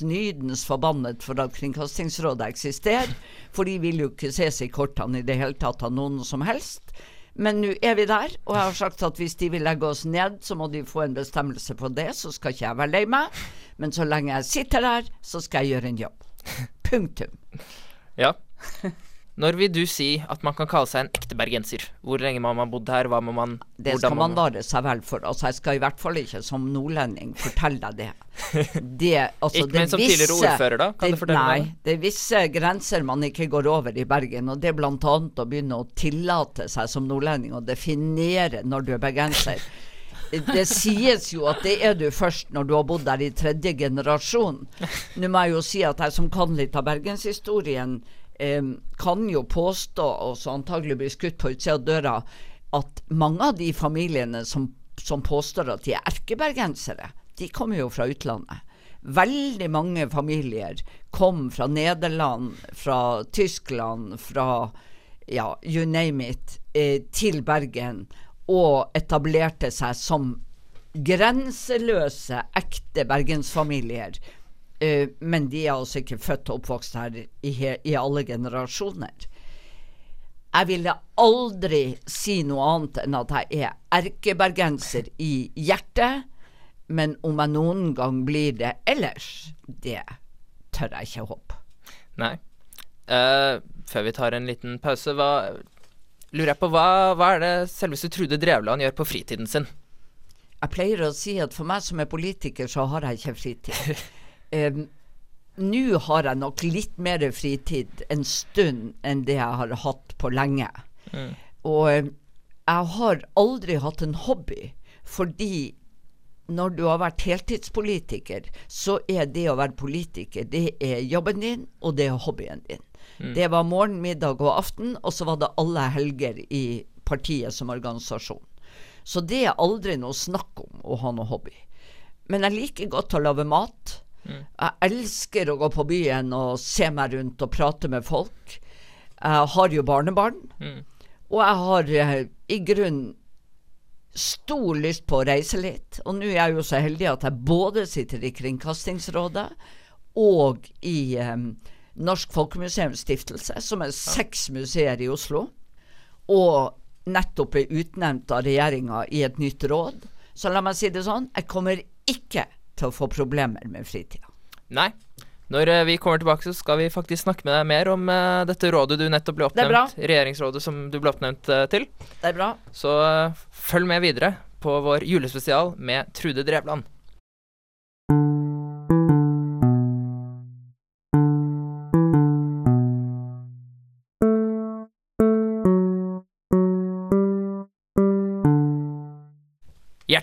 snydens forbannet for at Kringkastingsrådet eksisterer, for de vil jo ikke se seg i kortene i det hele tatt av noen som helst. Men nå er vi der, og jeg har sagt at hvis de vil legge oss ned, så må de få en bestemmelse på det, så skal ikke jeg være lei meg. Men så lenge jeg sitter der, så skal jeg gjøre en jobb. Punktum. Ja. *laughs* Når vil du si at man kan kalle seg en ekte bergenser? Hvor lenge må man ha bodd her? Hva må man Det skal man vare seg vel for. Altså, jeg skal i hvert fall ikke som nordlending fortelle deg det. *laughs* det altså, ikke, det men som visse, tidligere ordfører, da? Kan det, du fortelle nei, meg? det er visse grenser man ikke går over i Bergen. Og det er bl.a. å begynne å tillate seg som nordlending å definere når du er bergenser. *laughs* det sies jo at det er du først når du har bodd der i tredje generasjon. Nå må jeg jo si at jeg som kan litt av bergenshistorien, kan jo påstå, og så antagelig blir skutt på utsida av døra, at mange av de familiene som, som påstår at de er erkebergensere, de kommer jo fra utlandet. veldig mange familier kom fra Nederland, fra Tyskland, fra ja, you name it, eh, til Bergen og etablerte seg som grenseløse, ekte bergensfamilier. Eh, men de er altså ikke født og oppvokst her i, i alle generasjoner. Jeg ville aldri si noe annet enn at jeg er erkebergenser i hjertet, men om jeg noen gang blir det ellers, det tør jeg ikke håpe. Nei. Uh, før vi tar en liten pause, hva lurer jeg på hva, hva er det selveste Trude Drevland gjør på fritiden sin? Jeg pleier å si at for meg som er politiker, så har jeg ikke fritid. *laughs* Em, Nå har jeg nok litt mer fritid en stund enn det jeg har hatt på lenge. Og jeg har aldri hatt en hobby, fordi når du har vært heltidspolitiker, så er det å være politiker, det er jobben din, og det er hobbyen din. Det var morgen, middag og aften, og så var det alle helger i partiet som organisasjon. Så det er aldri noe snakk om å ha noe hobby. Men jeg liker godt å lage mat. Jeg elsker å gå på byen og se meg rundt og prate med folk. Jeg har jo barnebarn. Og jeg har eh, i grunnen stor lyst på å reise litt. Og nå er jeg jo så heldig at jeg både sitter i Kringkastingsrådet og i um, Norsk Folkemuseums Stiftelse, som er seks museer i Oslo. Og nettopp er utnevnt av regjeringa i et nytt råd. Så la meg si det sånn, jeg kommer ikke til å få problemer med fritida. Nei. Når eh, vi kommer tilbake, så skal vi faktisk snakke med deg mer om uh, dette rådet du nettopp ble er oppnevnt. Regjeringsrådet som du ble oppnevnt uh, til. Det er bra. Så uh, følg med videre på vår julespesial med Trude Drevland.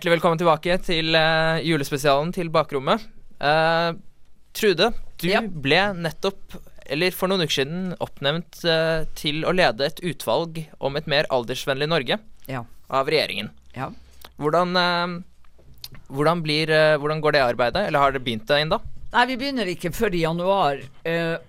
Hjertelig velkommen tilbake til uh, julespesialen til Bakrommet. Uh, Trude, du Ja. ble nettopp, eller for noen uker siden, oppnevnt uh, til å lede et utvalg om et mer aldersvennlig Norge Ja. av regjeringen. ja. Hvordan, hvordan, blir, hvordan går det arbeidet, eller har dere begynt det ennå? Nei, vi begynner ikke før i januar,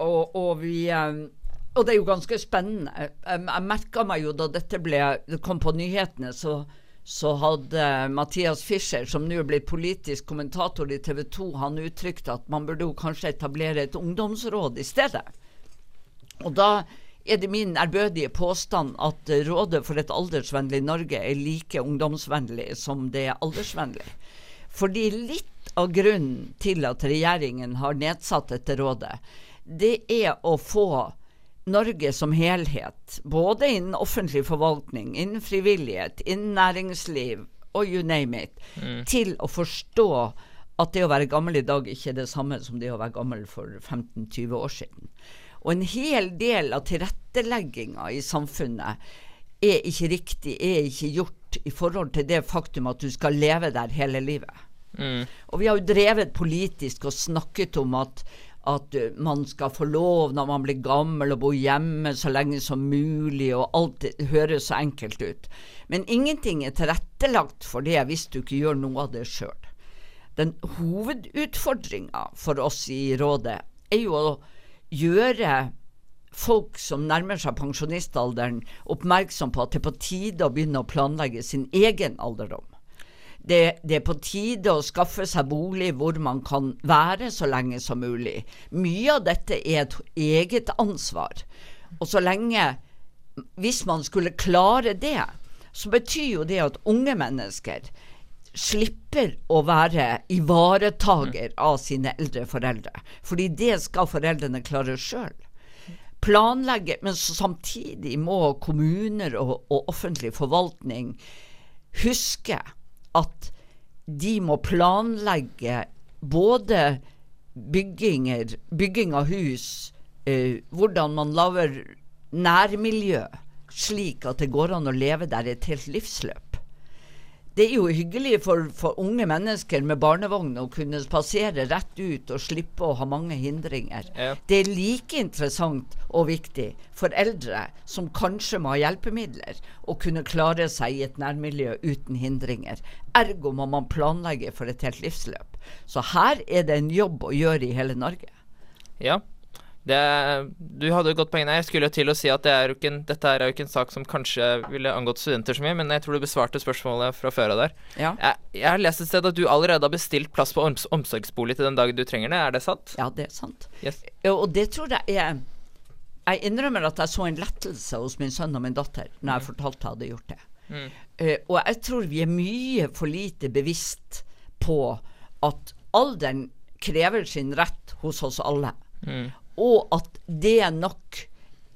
og, og vi Og det er jo ganske spennende. Jeg merka meg jo da dette ble, det kom på nyhetene, så, så hadde Mathias Fischer, som nå er blitt politisk kommentator i TV 2, han uttrykte at man burde jo kanskje etablere et ungdomsråd i stedet. Og da er det min ærbødige påstand at Rådet for et aldersvennlig Norge er like ungdomsvennlig som det er aldersvennlig. Fordi litt av grunnen til at regjeringen har nedsatt dette rådet, det er å få Norge som helhet, både innen offentlig forvaltning, innen frivillighet, innen næringsliv og you name it, til å forstå at det å være gammel i dag ikke er det samme som det å være gammel for 15-20 år siden. Og en hel del av tilrettelegginga i samfunnet er ikke riktig, er ikke gjort i forhold til det faktum at du skal leve der hele livet. Og vi har jo drevet politisk og snakket om at, at uh, man skal få lov når man blir gammel å bo hjemme så lenge som mulig, og alt høres så enkelt ut. Men ingenting er tilrettelagt for det hvis du ikke gjør noe av det sjøl. Den hovedutfordringa for oss i rådet er jo å gjøre folk som nærmer seg pensjonistalderen, oppmerksom på at det er på tide å begynne å planlegge sin egen alderdom. Det, det er på tide å skaffe seg bolig hvor man kan være så lenge som mulig. Mye av dette er et eget ansvar. Og så lenge Hvis man skulle klare det, så betyr jo det at unge mennesker slipper å være ivaretager av sine eldre foreldre. Fordi det skal foreldrene klare sjøl planlegge, men samtidig må kommuner og, og offentlig forvaltning huske at de må planlegge både bygginger, bygging av hus, eh, hvordan man lager nærmiljø, slik at det går an å leve der et helt livsløp. Det er jo hyggelig for, for unge mennesker med barnevogn å kunne spasere rett ut og slippe å ha mange hindringer. Ja. Det er like interessant og viktig for eldre som kanskje må ha hjelpemidler, å kunne klare seg i et nærmiljø uten hindringer. Ergo må man planlegge for et helt livsløp. Så her er det en jobb å gjøre i hele Norge. Ja. Det, du hadde et godt poeng der. Jeg skulle jo til å si at det er ikke en, dette er jo ikke en sak som kanskje ville angått studenter så mye, men jeg tror du besvarte spørsmålet fra før av der. Ja. Jeg, jeg har lest et sted at du allerede har bestilt plass på oms omsorgsbolig til den dagen du trenger det. Er det sant? Ja, det er sant. Yes. Og det tror jeg er Jeg innrømmer at jeg så en lettelse hos min sønn og min datter når jeg fortalte jeg hadde gjort det. Mm. Uh, og jeg tror vi er mye for lite bevisst på at alderen krever sin rett hos oss alle. Mm. Og at det nok,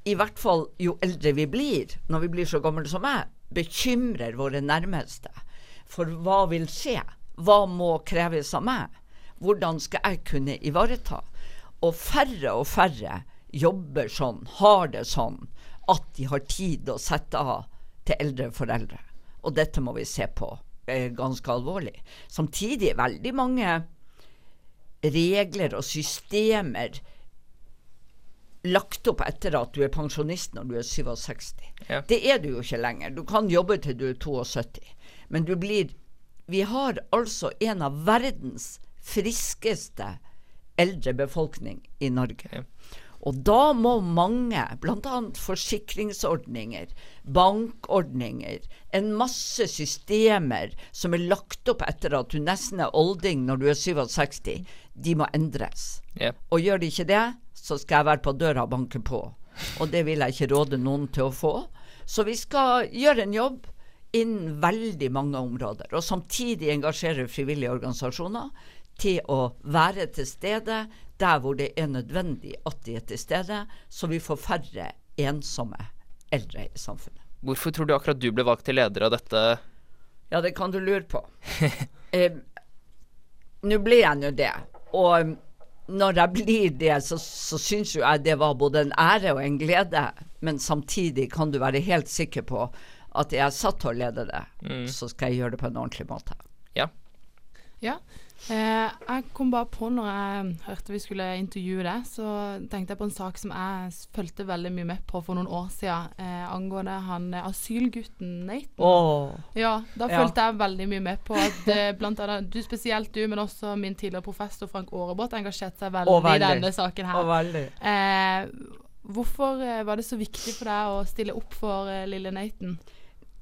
i hvert fall jo eldre vi blir, når vi blir så gamle som meg, bekymrer våre nærmeste. For hva vil skje? Hva må kreves av meg? Hvordan skal jeg kunne ivareta? Og færre og færre jobber sånn, har det sånn, at de har tid å sette av til eldre foreldre. Og dette må vi se på eh, ganske alvorlig. Samtidig er veldig mange regler og systemer lagt opp etter at du er pensjonist når du er 67. Ja. Det er du jo ikke lenger. Du kan jobbe til du er 72. Men du blir Vi har altså en av verdens friskeste eldre befolkning i Norge. Ja. Og da må mange, bl.a. forsikringsordninger, bankordninger, en masse systemer som er lagt opp etter at du nesten er olding når du er 67, de må endres. Ja. Og gjør de ikke det, så skal jeg være på døra og banke på. Og det vil jeg ikke råde noen til å få. Så vi skal gjøre en jobb innen veldig mange områder. Og samtidig engasjere frivillige organisasjoner til å være til stede der hvor det er nødvendig at de er til stede, så vi får færre ensomme eldre i samfunnet. Hvorfor tror du akkurat du ble valgt til leder av dette? Ja, det kan du lure på. *laughs* eh, Nå ble jeg nå det. Og når jeg blir det, så, så syns jo jeg det var både en ære og en glede. Men samtidig kan du være helt sikker på at jeg er satt til å lede det, så skal jeg gjøre det på en ordentlig måte. Ja. Ja. Eh, jeg kom bare på når jeg hørte vi skulle intervjue det, så tenkte jeg på en sak som jeg fulgte veldig mye med på for noen år siden, eh, angående han eh, asylgutten Nathan. Oh. Ja, da Ja. jeg veldig mye med på at eh, blant annet du, spesielt du, men også min tidligere professor Frank Aarebrot engasjerte seg veldig, oh, veldig. i denne saken her. veldig. Eh, hvorfor var det så viktig for deg å stille opp for eh, lille Nathan?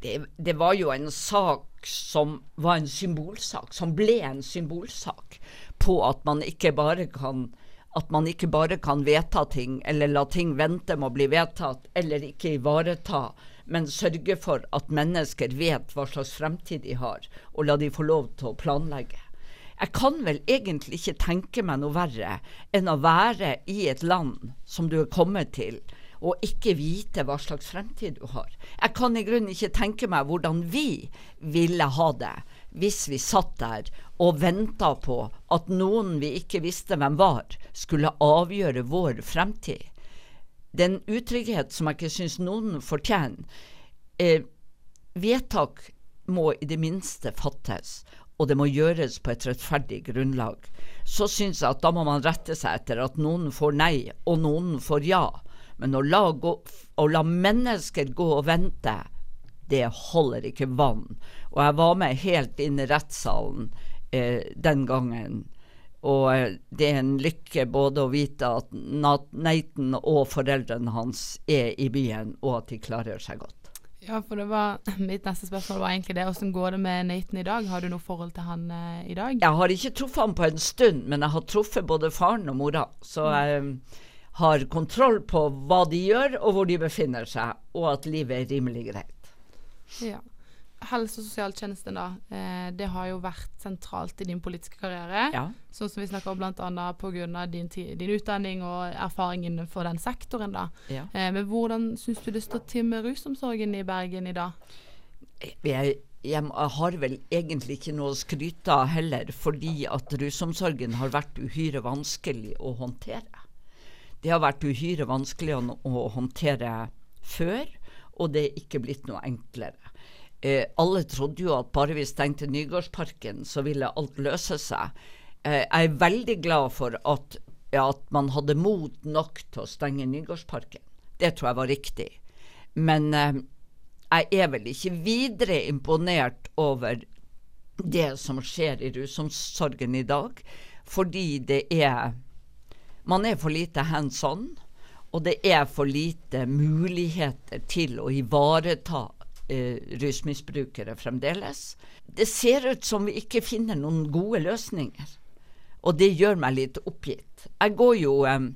Det, det var jo en sak som var en symbolsak, som ble en symbolsak på at man ikke bare kan at man ikke bare kan vedta ting, eller la ting vente med å bli vedtatt, eller ikke ivareta, men sørge for at mennesker vet hva slags fremtid de har, og la de få lov til å planlegge. Jeg kan vel egentlig ikke tenke meg noe verre enn å være i et land som du er kommet til, og ikke vite hva slags fremtid du har. Jeg kan i grunnen ikke tenke meg hvordan vi ville ha det hvis vi satt der og venta på at noen vi ikke visste hvem var, skulle avgjøre vår fremtid. Det er en utrygghet som jeg ikke syns noen fortjener. Eh, vedtak må i det minste fattes, og det må gjøres på et rettferdig grunnlag. Så syns jeg at da må man rette seg etter at noen får nei, og noen får ja. Men å la, gå, å la mennesker gå og vente, det holder ikke vann. Og jeg var med helt inn i rettssalen eh, den gangen. Og eh, det er en lykke både å vite at Nathan og foreldrene hans er i byen, og at de klarer seg godt. Ja, for det var *laughs* Mitt neste spørsmål var egentlig det. Hvordan går det med Nathan i dag? Har du noe forhold til han eh, i dag? Jeg har ikke truffet ham på en stund, men jeg har truffet både faren og mora. Så jeg um, har kontroll på hva de gjør, og hvor de befinner seg, og at livet er rimelig greit. Ja. Helse- og sosialtjenesten, da. Eh, det har jo vært sentralt i din politiske karriere. Ja. Sånn som vi snakker om bl.a. pga. Din, din utdanning og erfaring innenfor den sektoren. da. Ja. Eh, men hvordan syns du det står til med rusomsorgen i Bergen i dag? Jeg, jeg har vel egentlig ikke noe å skryte av heller, fordi at rusomsorgen har vært uhyre vanskelig å håndtere. Det har vært uhyre vanskelig å, å håndtere før, og det er ikke blitt noe enklere. Eh, alle trodde jo at bare vi stengte Nygårdsparken, så ville alt løse seg. Eh, jeg er veldig glad for at, at man hadde mot nok til å stenge Nygårdsparken. Det tror jeg var riktig. Men eh, jeg er vel ikke videre imponert over det som skjer i rusomsorgen i dag. Fordi det er Man er for lite hands on, og det er for lite muligheter til å ivareta eh, rusmisbrukere fremdeles. Det ser ut som vi ikke finner noen gode løsninger. Og det gjør meg litt oppgitt. Jeg går jo eh,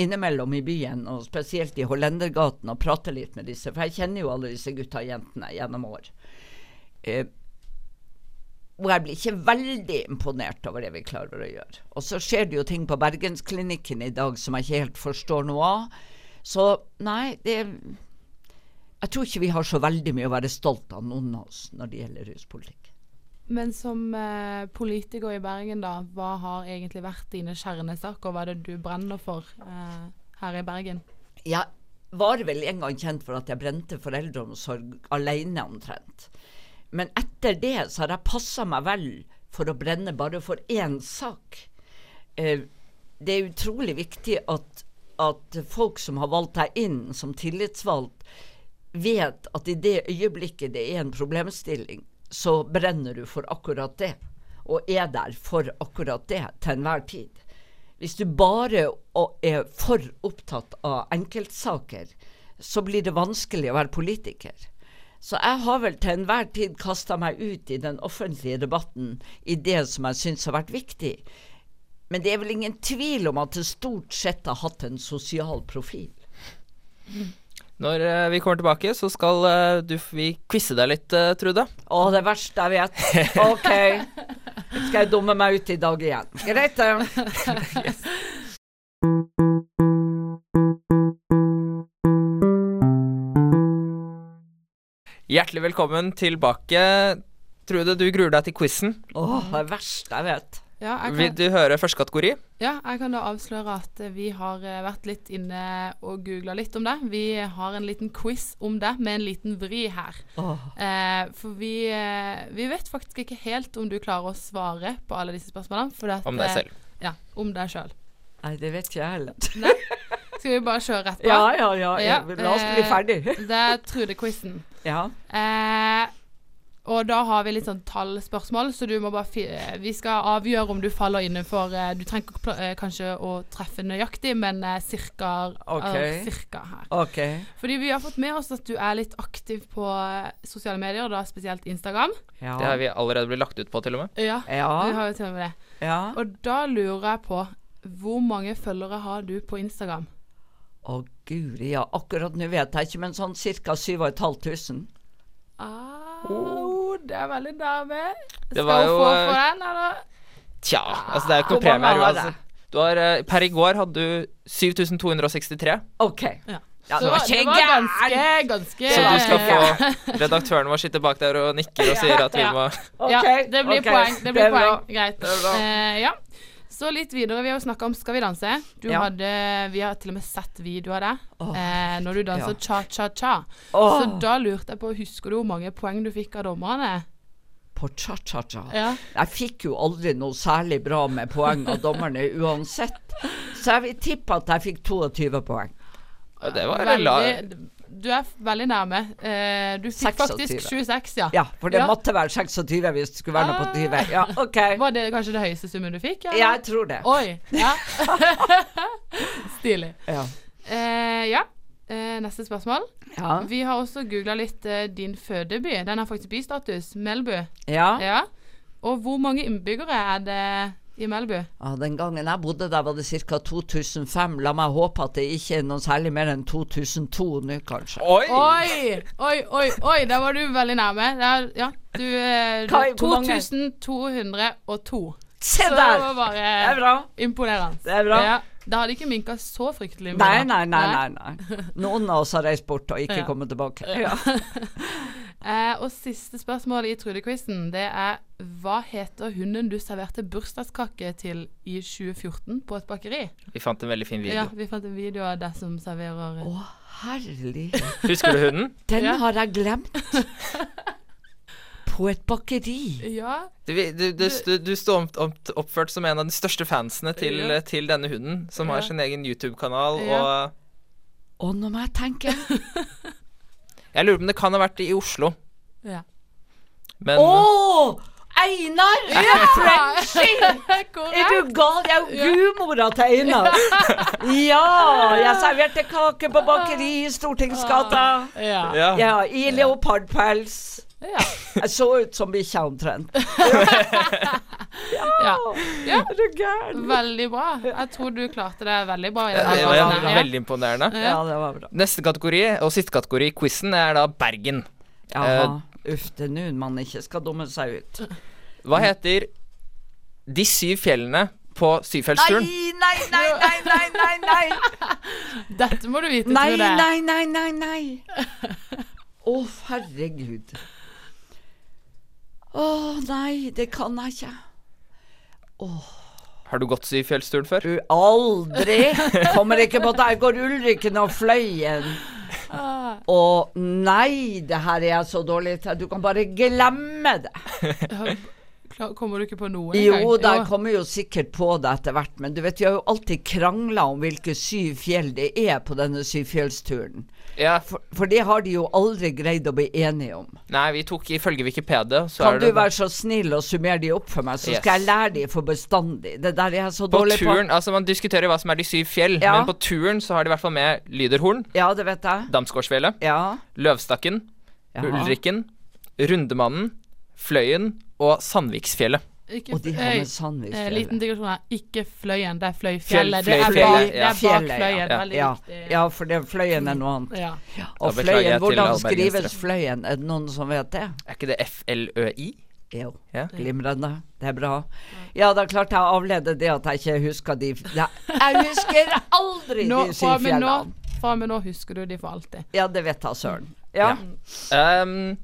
innimellom i byen, og spesielt i Hollendergaten, og prater litt med disse, for jeg kjenner jo alle disse gutta og jentene gjennom år. Eh, og jeg blir ikke veldig imponert over det vi klarer å gjøre. Og så skjer det jo ting på Bergensklinikken i dag som jeg ikke helt forstår noe av. Så nei, det Jeg tror ikke vi har så veldig mye å være stolt av, noen av oss, når det gjelder ruspolitikk. Men som eh, politiker i Bergen, da, hva har egentlig vært dine kjernesaker? Hva er det du brenner for eh, her i Bergen? Jeg var vel en gang kjent for at jeg brente for eldreomsorg alene, omtrent. Men etter det så har jeg passa meg vel for å brenne bare for én sak. Eh, det er utrolig viktig at, at folk som har valgt deg inn som tillitsvalgt, vet at i det øyeblikket det er en problemstilling, så brenner du for akkurat det. Og er der for akkurat det til enhver tid. Hvis du bare er for opptatt av enkeltsaker, så blir det vanskelig å være politiker. Så jeg har vel til enhver tid kasta meg ut i den offentlige debatten i det som jeg syns har vært viktig. Men det er vel ingen tvil om at det stort sett har hatt en sosial profil. Når uh, vi kommer tilbake, så skal uh, du, vi quize deg litt, uh, Trude. Å, det verste jeg vet. OK. Skal jeg dumme meg ut i dag igjen. Greit, det. *laughs* yes. Hjertelig velkommen tilbake. Trude, du gruer deg til quizen. Å, det verste jeg vet. Ja, jeg Vil du høre første kategori? ja, jeg kan da avsløre at vi har eh, vært litt inne og googla litt om det. Vi har en liten quiz om det, med en liten vri her. Oh. Eh, for vi, eh, vi vet faktisk ikke helt om du klarer å svare på alle disse spørsmålene. at, Om deg eh, selv. Ja, om deg sjøl. Nei, det vet ikke jeg heller. Skal vi bare kjøre rett på? Ja, ja, ja. Ja, La oss bli ferdig. Det er Trude-quizen. Ja. Eh, og da har vi litt sånn tallspørsmål, så du må bare fi eh, Vi skal avgjøre om du faller innenfor eh, Du trenger eh, kanskje å treffe nøyaktig, men eh, cirka, okay. eh, cirka her. Okay. Fordi vi har fått med oss at du er litt aktiv på sosiale medier, og da spesielt Instagram. Ja. Det har vi allerede blitt lagt ut på, til og med. Ja, vi har jo til og med det. ja. Og da lurer jeg på hvor mange følgere har du på Instagram? Å guri, ja. Akkurat nå vet jeg ikke, men sånn ca. 7500. Au, det er veldig nærme. Skal var hun få eh, for den, eller? Tja, altså det er jo ikke noe premie her uansett. Har, eh, per i går hadde du 7263, OK. Ja. Ja, Så det var ganske, ganske så du skal få Redaktøren vår sitter bak der og nikker og sier at vi må *laughs* Ja, det blir okay. poeng. Det blir det poeng. Greit. Eh, ja. Så litt videre. Vi har jo snakka om Skal vi danse. Du Ja. hadde, vi har til og med sett video av det. Åh, eh, når du danser ja. cha-cha-cha. Oh. Så da lurte jeg på Husker du hvor mange poeng du fikk av dommerne? på cha-cha-cha. Ja. Jeg fikk jo aldri noe særlig bra med poeng av dommerne *laughs* uansett. Så jeg vil tippe at jeg fikk 22 poeng. Det var veldig. Veldig- Du er veldig nærme. Uh, du fikk 26. faktisk 26, ja. Ja, for det Ja. måtte være 26 hvis det skulle være noe på 20. Ja, OK. *laughs* Var det kanskje det høyeste summen du fikk? eller? Jeg tror det. Oi. Ja. *laughs* Stilig. Ja. Uh, ja. Uh, neste spørsmål. Ja. Vi har også googla litt din fødeby. Den har faktisk bystatus. Melbu. ja. Ja. Og hvor mange innbyggere er det i Melbu? Ja, Den gangen jeg bodde der, var det ca. 2005. La meg håpe at det ikke er noe særlig mer enn 2002 nå, kanskje. Oi! Oi, oi, oi, oi! Der var du veldig nærme. Det er, ja, du, eh, Hva er- 2202. Se Så det var bare Det er bra. imponerende. Det er bra. Ja, det hadde ikke minka så fryktelig mye. Nei, nei, nei, nei, nei. Noen av oss har reist bort og ikke Ja. kommet tilbake. Ja. *laughs* Eh, og siste spørsmål i Trude-quizen, det er hva heter hunden du serverte bursdagskake til i 2014 på et bakeri? Vi fant en veldig fin video. Ja, vi fant en video av deg som serverer Å, herlig. Husker du hunden? Den Ja. har jeg glemt. *laughs* På et bakeri. Ja. Du, du, du, du, du står opp, opp, oppført som en av de største fansene til, Ja. til denne hunden, som har sin egen YouTube-kanal. Ja. Og Og nå må jeg tenke. *laughs* jeg lurer på om det kan ha vært i Oslo. ja. Men Å! Einar! *laughs* Frenchie! *laughs* Er du gal? Jeg er jo gudmora til Einar. Ja, jeg serverte kake på bakeri i Stortingsgata. Ja. Ja. Ja, i leopardpels. Ja. *laughs* Jeg så ut som bikkja omtrent. *laughs* ja. ja. Er du gæren? Veldig bra. Jeg tror du klarte det veldig bra. Ja, Det var. Ja. veldig imponerende. Ja, det var bra. Neste kategori, og siste kategori i quizen, er da Bergen. Jaha. Uff, det er nå man ikke skal dumme seg ut. Hva heter de syv fjellene på Nei, syvfjellsturen? nei, nei, nei, nei, nei, nei. *laughs* Dette må du vite, Nei, tror jeg. nei, nei, nei, nei. Å, herregud. Å, nei, det kan jeg ikke. Har du gått i fjellsturen før? Du, aldri. Kommer ikke på Der går Ulriken og Fløyen. Ah, Og nei, det her er jeg så dårlig til. Du kan bare glemme det. Kommer du ikke på noe Jo, gang? da, jeg kommer jo sikkert på det etter hvert, men du vet, vi har jo alltid krangla om hvilke syv fjell det er på denne syvfjellsturen. Ja. For, for det har de jo aldri greid å bli enige om. Nei, vi tok ifølge Wikipedia, så Kan er du være så snill og summere de opp for meg, så Yes. skal jeg lære de for bestandig. Det der er jeg så På dårlig turen, altså Man diskuterer hva som er de syv fjell, Ja. men på turen så har de i hvert fall med Lyderhorn. Ja, det vet jeg. Damsgårdsfjellet, Ja. Løvstakken. Ulrikken, Rundemannen, Fløyen og Sandviksfjellet. Ikke, Og de har med Sandviksfjellet. eh, liten digresjon her. Ikke Fløyen, det er Fløyfjellet. Det bak, det er bak ja. Fløyen. Ja. Veldig Ja, viktig. ja, for det Fløyen er noe annet. Ja. Og Da Fløyen, hvordan skrives. Fløyen? Er det noen som vet det? Er ikke det FLØI? Jo. Ja. Glimrende. Det er bra. Ja, da klarte jeg å avlede det at jeg ikke husker de Jeg husker aldri Nå, de syv fjellene. fra og med nå husker du de for alltid. Ja, det vet jeg søren. Ja. Ehm,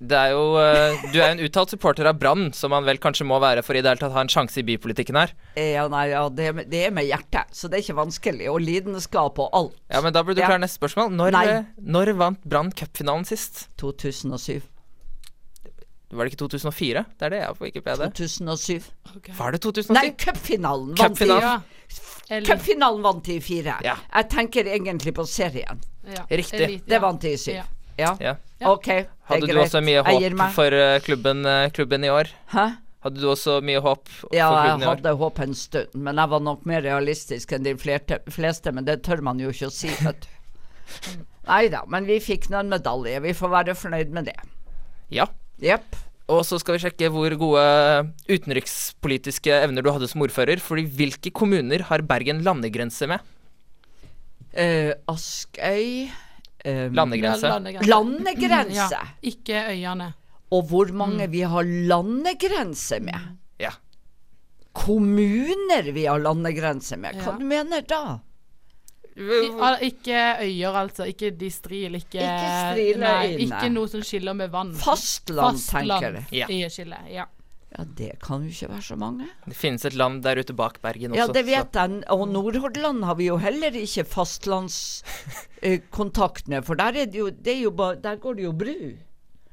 det er jo eh, Du er jo en uttalt supporter av Brann, som man vel kanskje må være for i det hele tatt ha en sjanse i bypolitikken her. Ja, nei, ja, det, er med- det er med hjertet, så det er ikke vanskelig. Og lidenskap og alt. Ja, men da burde du Ja. klare neste spørsmål. Når, eh, når vant Brann cupfinalen sist? 2007. Var det ikke 2004? Det er det jeg har på Wikipedia. 2007. Var det 2007? Nei, cupfinalen vant de. Cupfinalen. Ja. Vant de i fire. Ja. Jeg tenker egentlig på serien. ja. Riktig. Elite, Det vant de i syv. Ja. OK, det er Hadde du også mye Jeg gir håp meg. for eh, klubben, eh, klubben i år? Hæ? Hadde du også mye håp for Ja, jeg klubben i år? hadde håp en stund, men jeg var nok mer realistisk enn de flerte, fleste. Men det tør man jo ikke å si, vet du. Nei da, men vi fikk nå en medalje. Vi får være fornøyd med det. Ja. Jepp. Og så skal vi sjekke hvor gode utenrikspolitiske evner du hadde som ordfører. Fordi hvilke kommuner har Bergen landegrense med? Eh, Askøy eh, Landegrense. Landegrense. Landegrense. Ja, ikke øyene. Og hvor mange vi har landegrense med. Ja. Kommuner vi har landegrense med. Hva Ja. du mener da? I, ikke øyer, altså. Ikke distril. Ikke, Ikke Striløyene. Nei, ikke noe som skiller med vann. Fastland, tenker jeg. Ja. i. Ja. Ja, det kan jo ikke være så mange. Det finnes et land der ute bak Bergen også. Ja, det så- vet jeg. Og Nordhordland har vi jo heller ikke fastlandskontakt med, for der, er det jo, det er jo ba, der går det jo bru.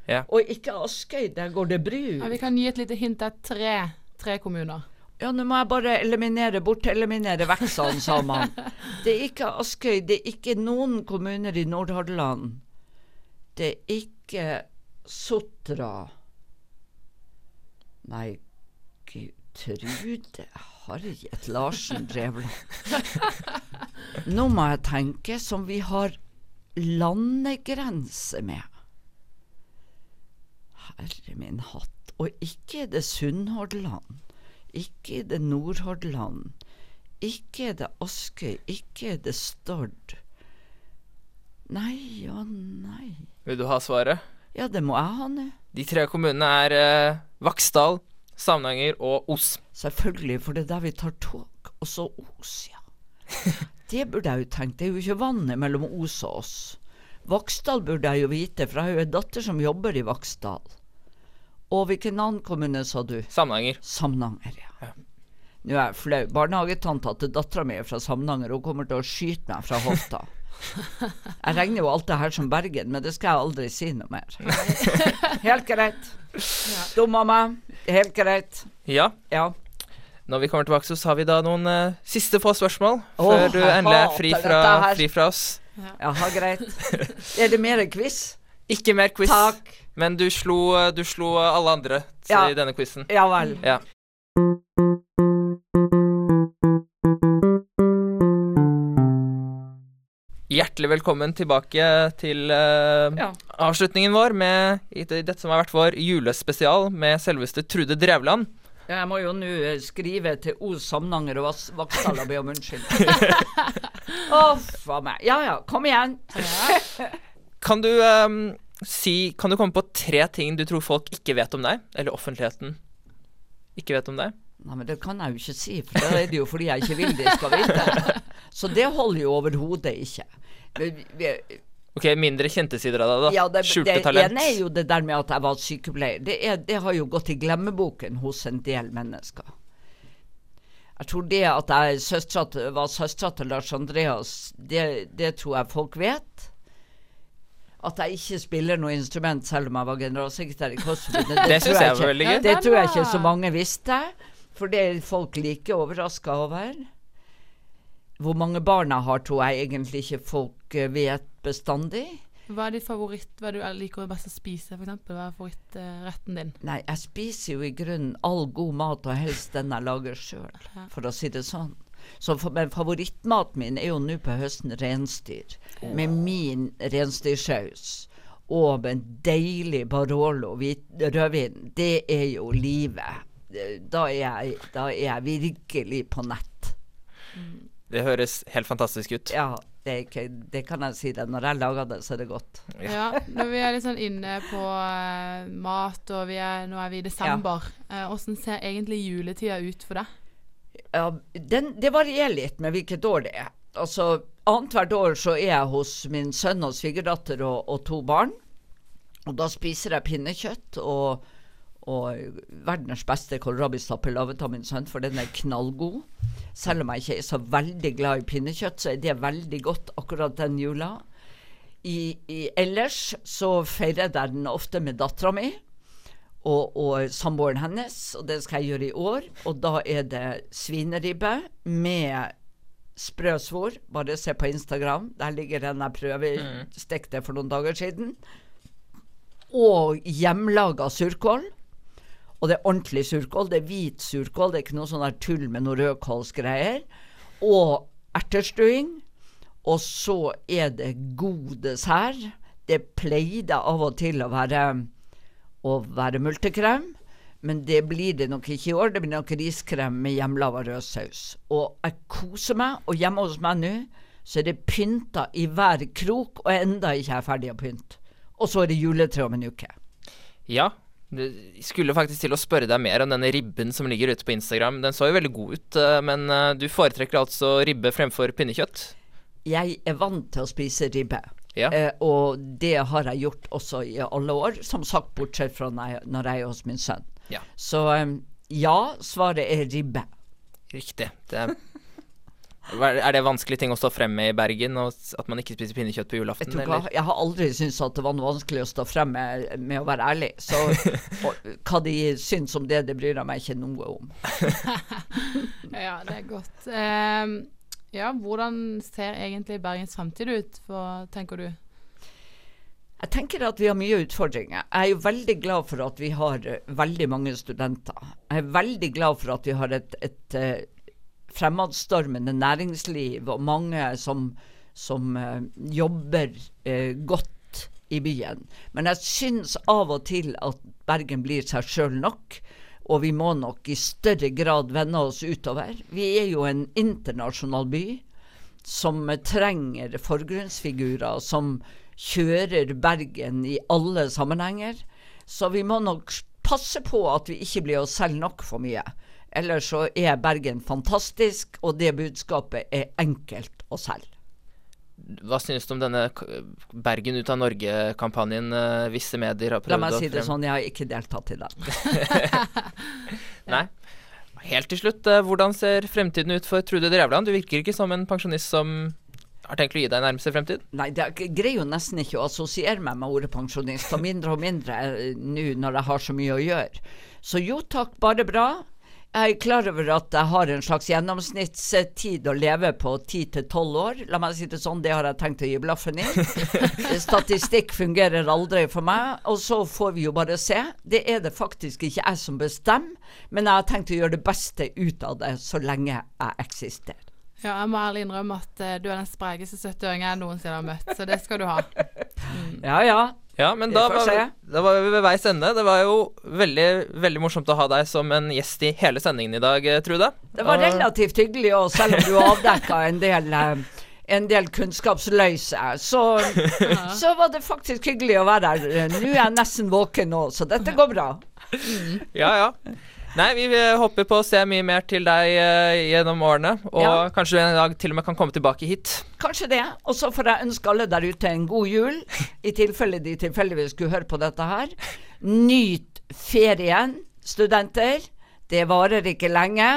Ja. Og ikke Askøy, der går det bru. Ja, vi kan gi et lite hint. Det er tre, tre kommuner. Ja, nå må jeg bare eliminere bort, eliminere vekk, sa han sammen. *laughs* Det er ikke Askøy, det er ikke noen kommuner i Nordhordland. Det er ikke Sotra. Nei, gud, Trude Harriet Larsen Drevland. *laughs* Nå må jeg tenke som vi har landegrense med. Herre min hatt. Og ikke er det Sunnhordland. Ikke er det Nordhordland. Ikke er det Askøy. Ikke er det Stord. Nei og nei. Vil du ha svaret? Ja, det må jeg ha nå. De tre kommunene er eh, Vaksdal, Samnanger og Os. Selvfølgelig, for det er der vi tar tog. Og så Os, ja. *laughs* Det burde jeg jo tenkt. Det er jo ikke vannet mellom Os og oss. Vaksdal burde jeg jo vite, for jeg har jo en datter som jobber i Vaksdal. Og hvilken annen kommune sa du? Samnanger. Samnanger, ja. Ja. Nå er jeg flau. Barnehagetanta til dattera mi er fra Samnanger. Hun kommer til å skyte meg fra hofta. *laughs* *laughs* Jeg regner jo alt det her som Bergen, men det skal jeg aldri si noe mer. *laughs* Helt greit. Dum av meg. Helt greit. Ja. Ja. Når vi kommer tilbake, så har vi da noen uh, siste få spørsmål oh, før du endelig er fri fra, fri fra oss. Jaha, greit. Er det mer quiz? Ikke mer quiz. Takk. Men du slo, du slo alle andre Ja. i denne quizen. Ja vel. Ja. Hjertelig velkommen tilbake til uh, Ja. avslutningen vår med i dette som har vært vår julespesial med selveste Trude Drevland. Jeg må jo nå eh, skrive til O Samnanger og Vaksdal og be om unnskyldning. *laughs* Uff a meg. Ja ja, kom igjen. *laughs* Kan du um, si Kan du komme på tre ting du tror folk ikke vet om deg, eller offentligheten ikke vet om deg? Nei, men det kan jeg jo ikke si, for da er det jo fordi jeg ikke vil de skal vite. *laughs* Så det holder jo overhodet ikke. Vi- vi- Ok, mindre kjente sider av deg, da. Ja, det, Skjulte det talent. ene er jo det der med at jeg var sykepleier. Det, er, det har jo gått i glemmeboken hos en del mennesker. Jeg tror det at jeg søstra var søstera til Lars Andreas, det, det tror jeg folk vet. At jeg ikke spiller noe instrument selv om jeg var generalsekretær i Kosovo. Det, *laughs* Det tror jeg var ikke-. Det tror jeg ikke så mange visste. For det er folk like overraska over. Hvor mange barna har, tror jeg egentlig ikke folk eh, vet bestandig. Hva er ditt favoritt? Hva du liker best å spise, f.eks.? Hva er favorittretten din? Nei, jeg spiser jo i grunnen all god mat, og helst den jeg lager sjøl, *laughs* for å si det sånn. Så for, men favorittmaten min er jo nå på høsten reinsdyr. Med min reinsdyrsaus. Og med en deilig Barolo rødvin. Det er jo livet. Da er jeg, da er jeg virkelig på nett. Det høres helt fantastisk ut. Ja, det, er ikke, det kan jeg si det. Når jeg lager det, så er det godt. Ja, når vi er litt sånn inne på uh, mat, og vi er, nå er vi i desember. Eh, Hvordan ser egentlig juletida ut for deg? Ja, den, det varierer litt med hvilket år det er. Altså, Annethvert år så er jeg hos min sønn og svigerdatter og, og to barn. Og da spiser jeg pinnekjøtt og, og verdens beste kålrabistappe laget av min sønn, for den er knallgod. Selv om jeg ikke er så veldig glad i pinnekjøtt, så er det veldig godt akkurat den jula. I, i, ellers så feirer jeg den ofte med dattera mi og, og samboeren hennes, og det skal jeg gjøre i år. Og da er det svineribbe med sprø svor. Bare se på Instagram. Der ligger den jeg prøvestekte for noen dager siden. Og hjemmelaga surkål. Og det er ordentlig surkål. Det er hvit surkål. Det er ikke noe sånn tull med noe rødkålsgreier. Og ertestuing. Og så er det god dessert. Det pleide av og til å være å være multekrem, men det blir det nok ikke i år. Det blir nok riskrem med hjemmelaga rød saus. Og jeg koser meg, og hjemme hos meg nå så er det pynta i hver krok, og enda ikke er ferdig å pynte. Og så er det juletre om en uke. Ja. Skulle faktisk til å spørre deg mer om denne ribben som ligger ute på Instagram. Den så jo veldig god ut, eh, men eh, du foretrekker altså ribbe fremfor pinnekjøtt? Jeg er vant til å spise ribbe. Ja. Eh, og det har jeg gjort også i alle år, som sagt bortsett fra når jeg, er hos min sønn. Ja. Så eh, ja, svaret er ribbe. Riktig. Det er, er det vanskelig ting å stå frem med i Bergen, og at man ikke spiser pinnekjøtt på julaften? Jeg, Eller? jeg har aldri syntes at det var noe vanskelig å stå frem med, med å være ærlig. Så *laughs* og, hva de syns om det, det bryr jeg meg ikke noe om. *laughs* Ja, det er godt. Um, ja, hvordan ser egentlig Bergens fremtid ut, for, tenker du? Jeg tenker at vi har mye utfordringer. Jeg er jo veldig glad for at vi har eh, veldig mange studenter. Jeg er veldig glad for at vi har et, et eh, fremadstormende næringsliv og mange som, som uh, jobber uh, godt i byen. Men jeg syns av og til at Bergen blir seg sjøl nok. Og vi må nok i større grad vende oss utover. Vi er jo en internasjonal by som trenger forgrunnsfigurer som kjører Bergen i alle sammenhenger. Så vi må nok passe på at vi ikke blir oss selv nok for mye. Ellers så er Bergen fantastisk, og det budskapet er enkelt å selge. Hva synes du om denne Bergen ut av Norge-kampanjen eh, visse medier har La meg si det sånn, jeg har ikke deltatt i den. *laughs* Nei. Helt til slutt, eh, hvordan ser fremtiden ut for Trude Drevland? Du virker ikke som en pensjonist som har tenkt å gi deg nærmeste fremtid. Nei, jeg greier jo nesten ikke å assosiere meg med ordet pensjonist, og mindre og mindre eh, nå når jeg har så mye å gjøre. Så jo takk, bare bra. Jeg er klar over at jeg har en slags gjennomsnittstid å leve på 10 til 12 år. La meg si det sånn, det har jeg tenkt å gi blaffen i. *laughs* Statistikk fungerer aldri for meg, og så får vi jo bare se. Det er det faktisk ikke jeg som bestemmer, men jeg har tenkt å gjøre det beste ut av det så lenge jeg eksisterer. Ja, jeg må ærlig innrømme at uh, du er den sprekeste 70-åringen jeg noensinne har møtt, så det skal du ha. *laughs* Ja ja. Ja, men da var, vi, da var vi ved veis ende. Det var jo veldig, veldig morsomt å ha deg som en gjest i hele sendingen i dag, eh, Trude. Det var relativt hyggelig, og selv om du avdekka en del eh, en del kunnskapsløse, så, så var det faktisk hyggelig å være her. Nå er jeg nesten våken nå, så dette går bra. Ja, ja. Nei, vi håper på å se mye mer til deg eh, gjennom årene. Og Ja. kanskje du en dag til og med kan komme tilbake hit. Kanskje det. Og så får jeg ønske alle der ute en god jul, i tilfelle de tilfeldigvis skulle høre på dette her. Nyt ferien, studenter. Det varer ikke lenge.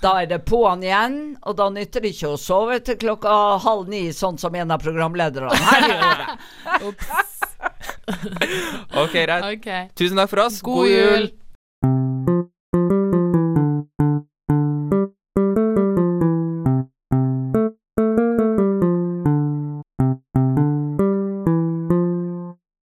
Da er det på'n igjen, og da nytter det ikke å sove til klokka halv ni, sånn som en av programlederne her gjør. Ok, greit. Okay. Tusen takk for oss. God jul.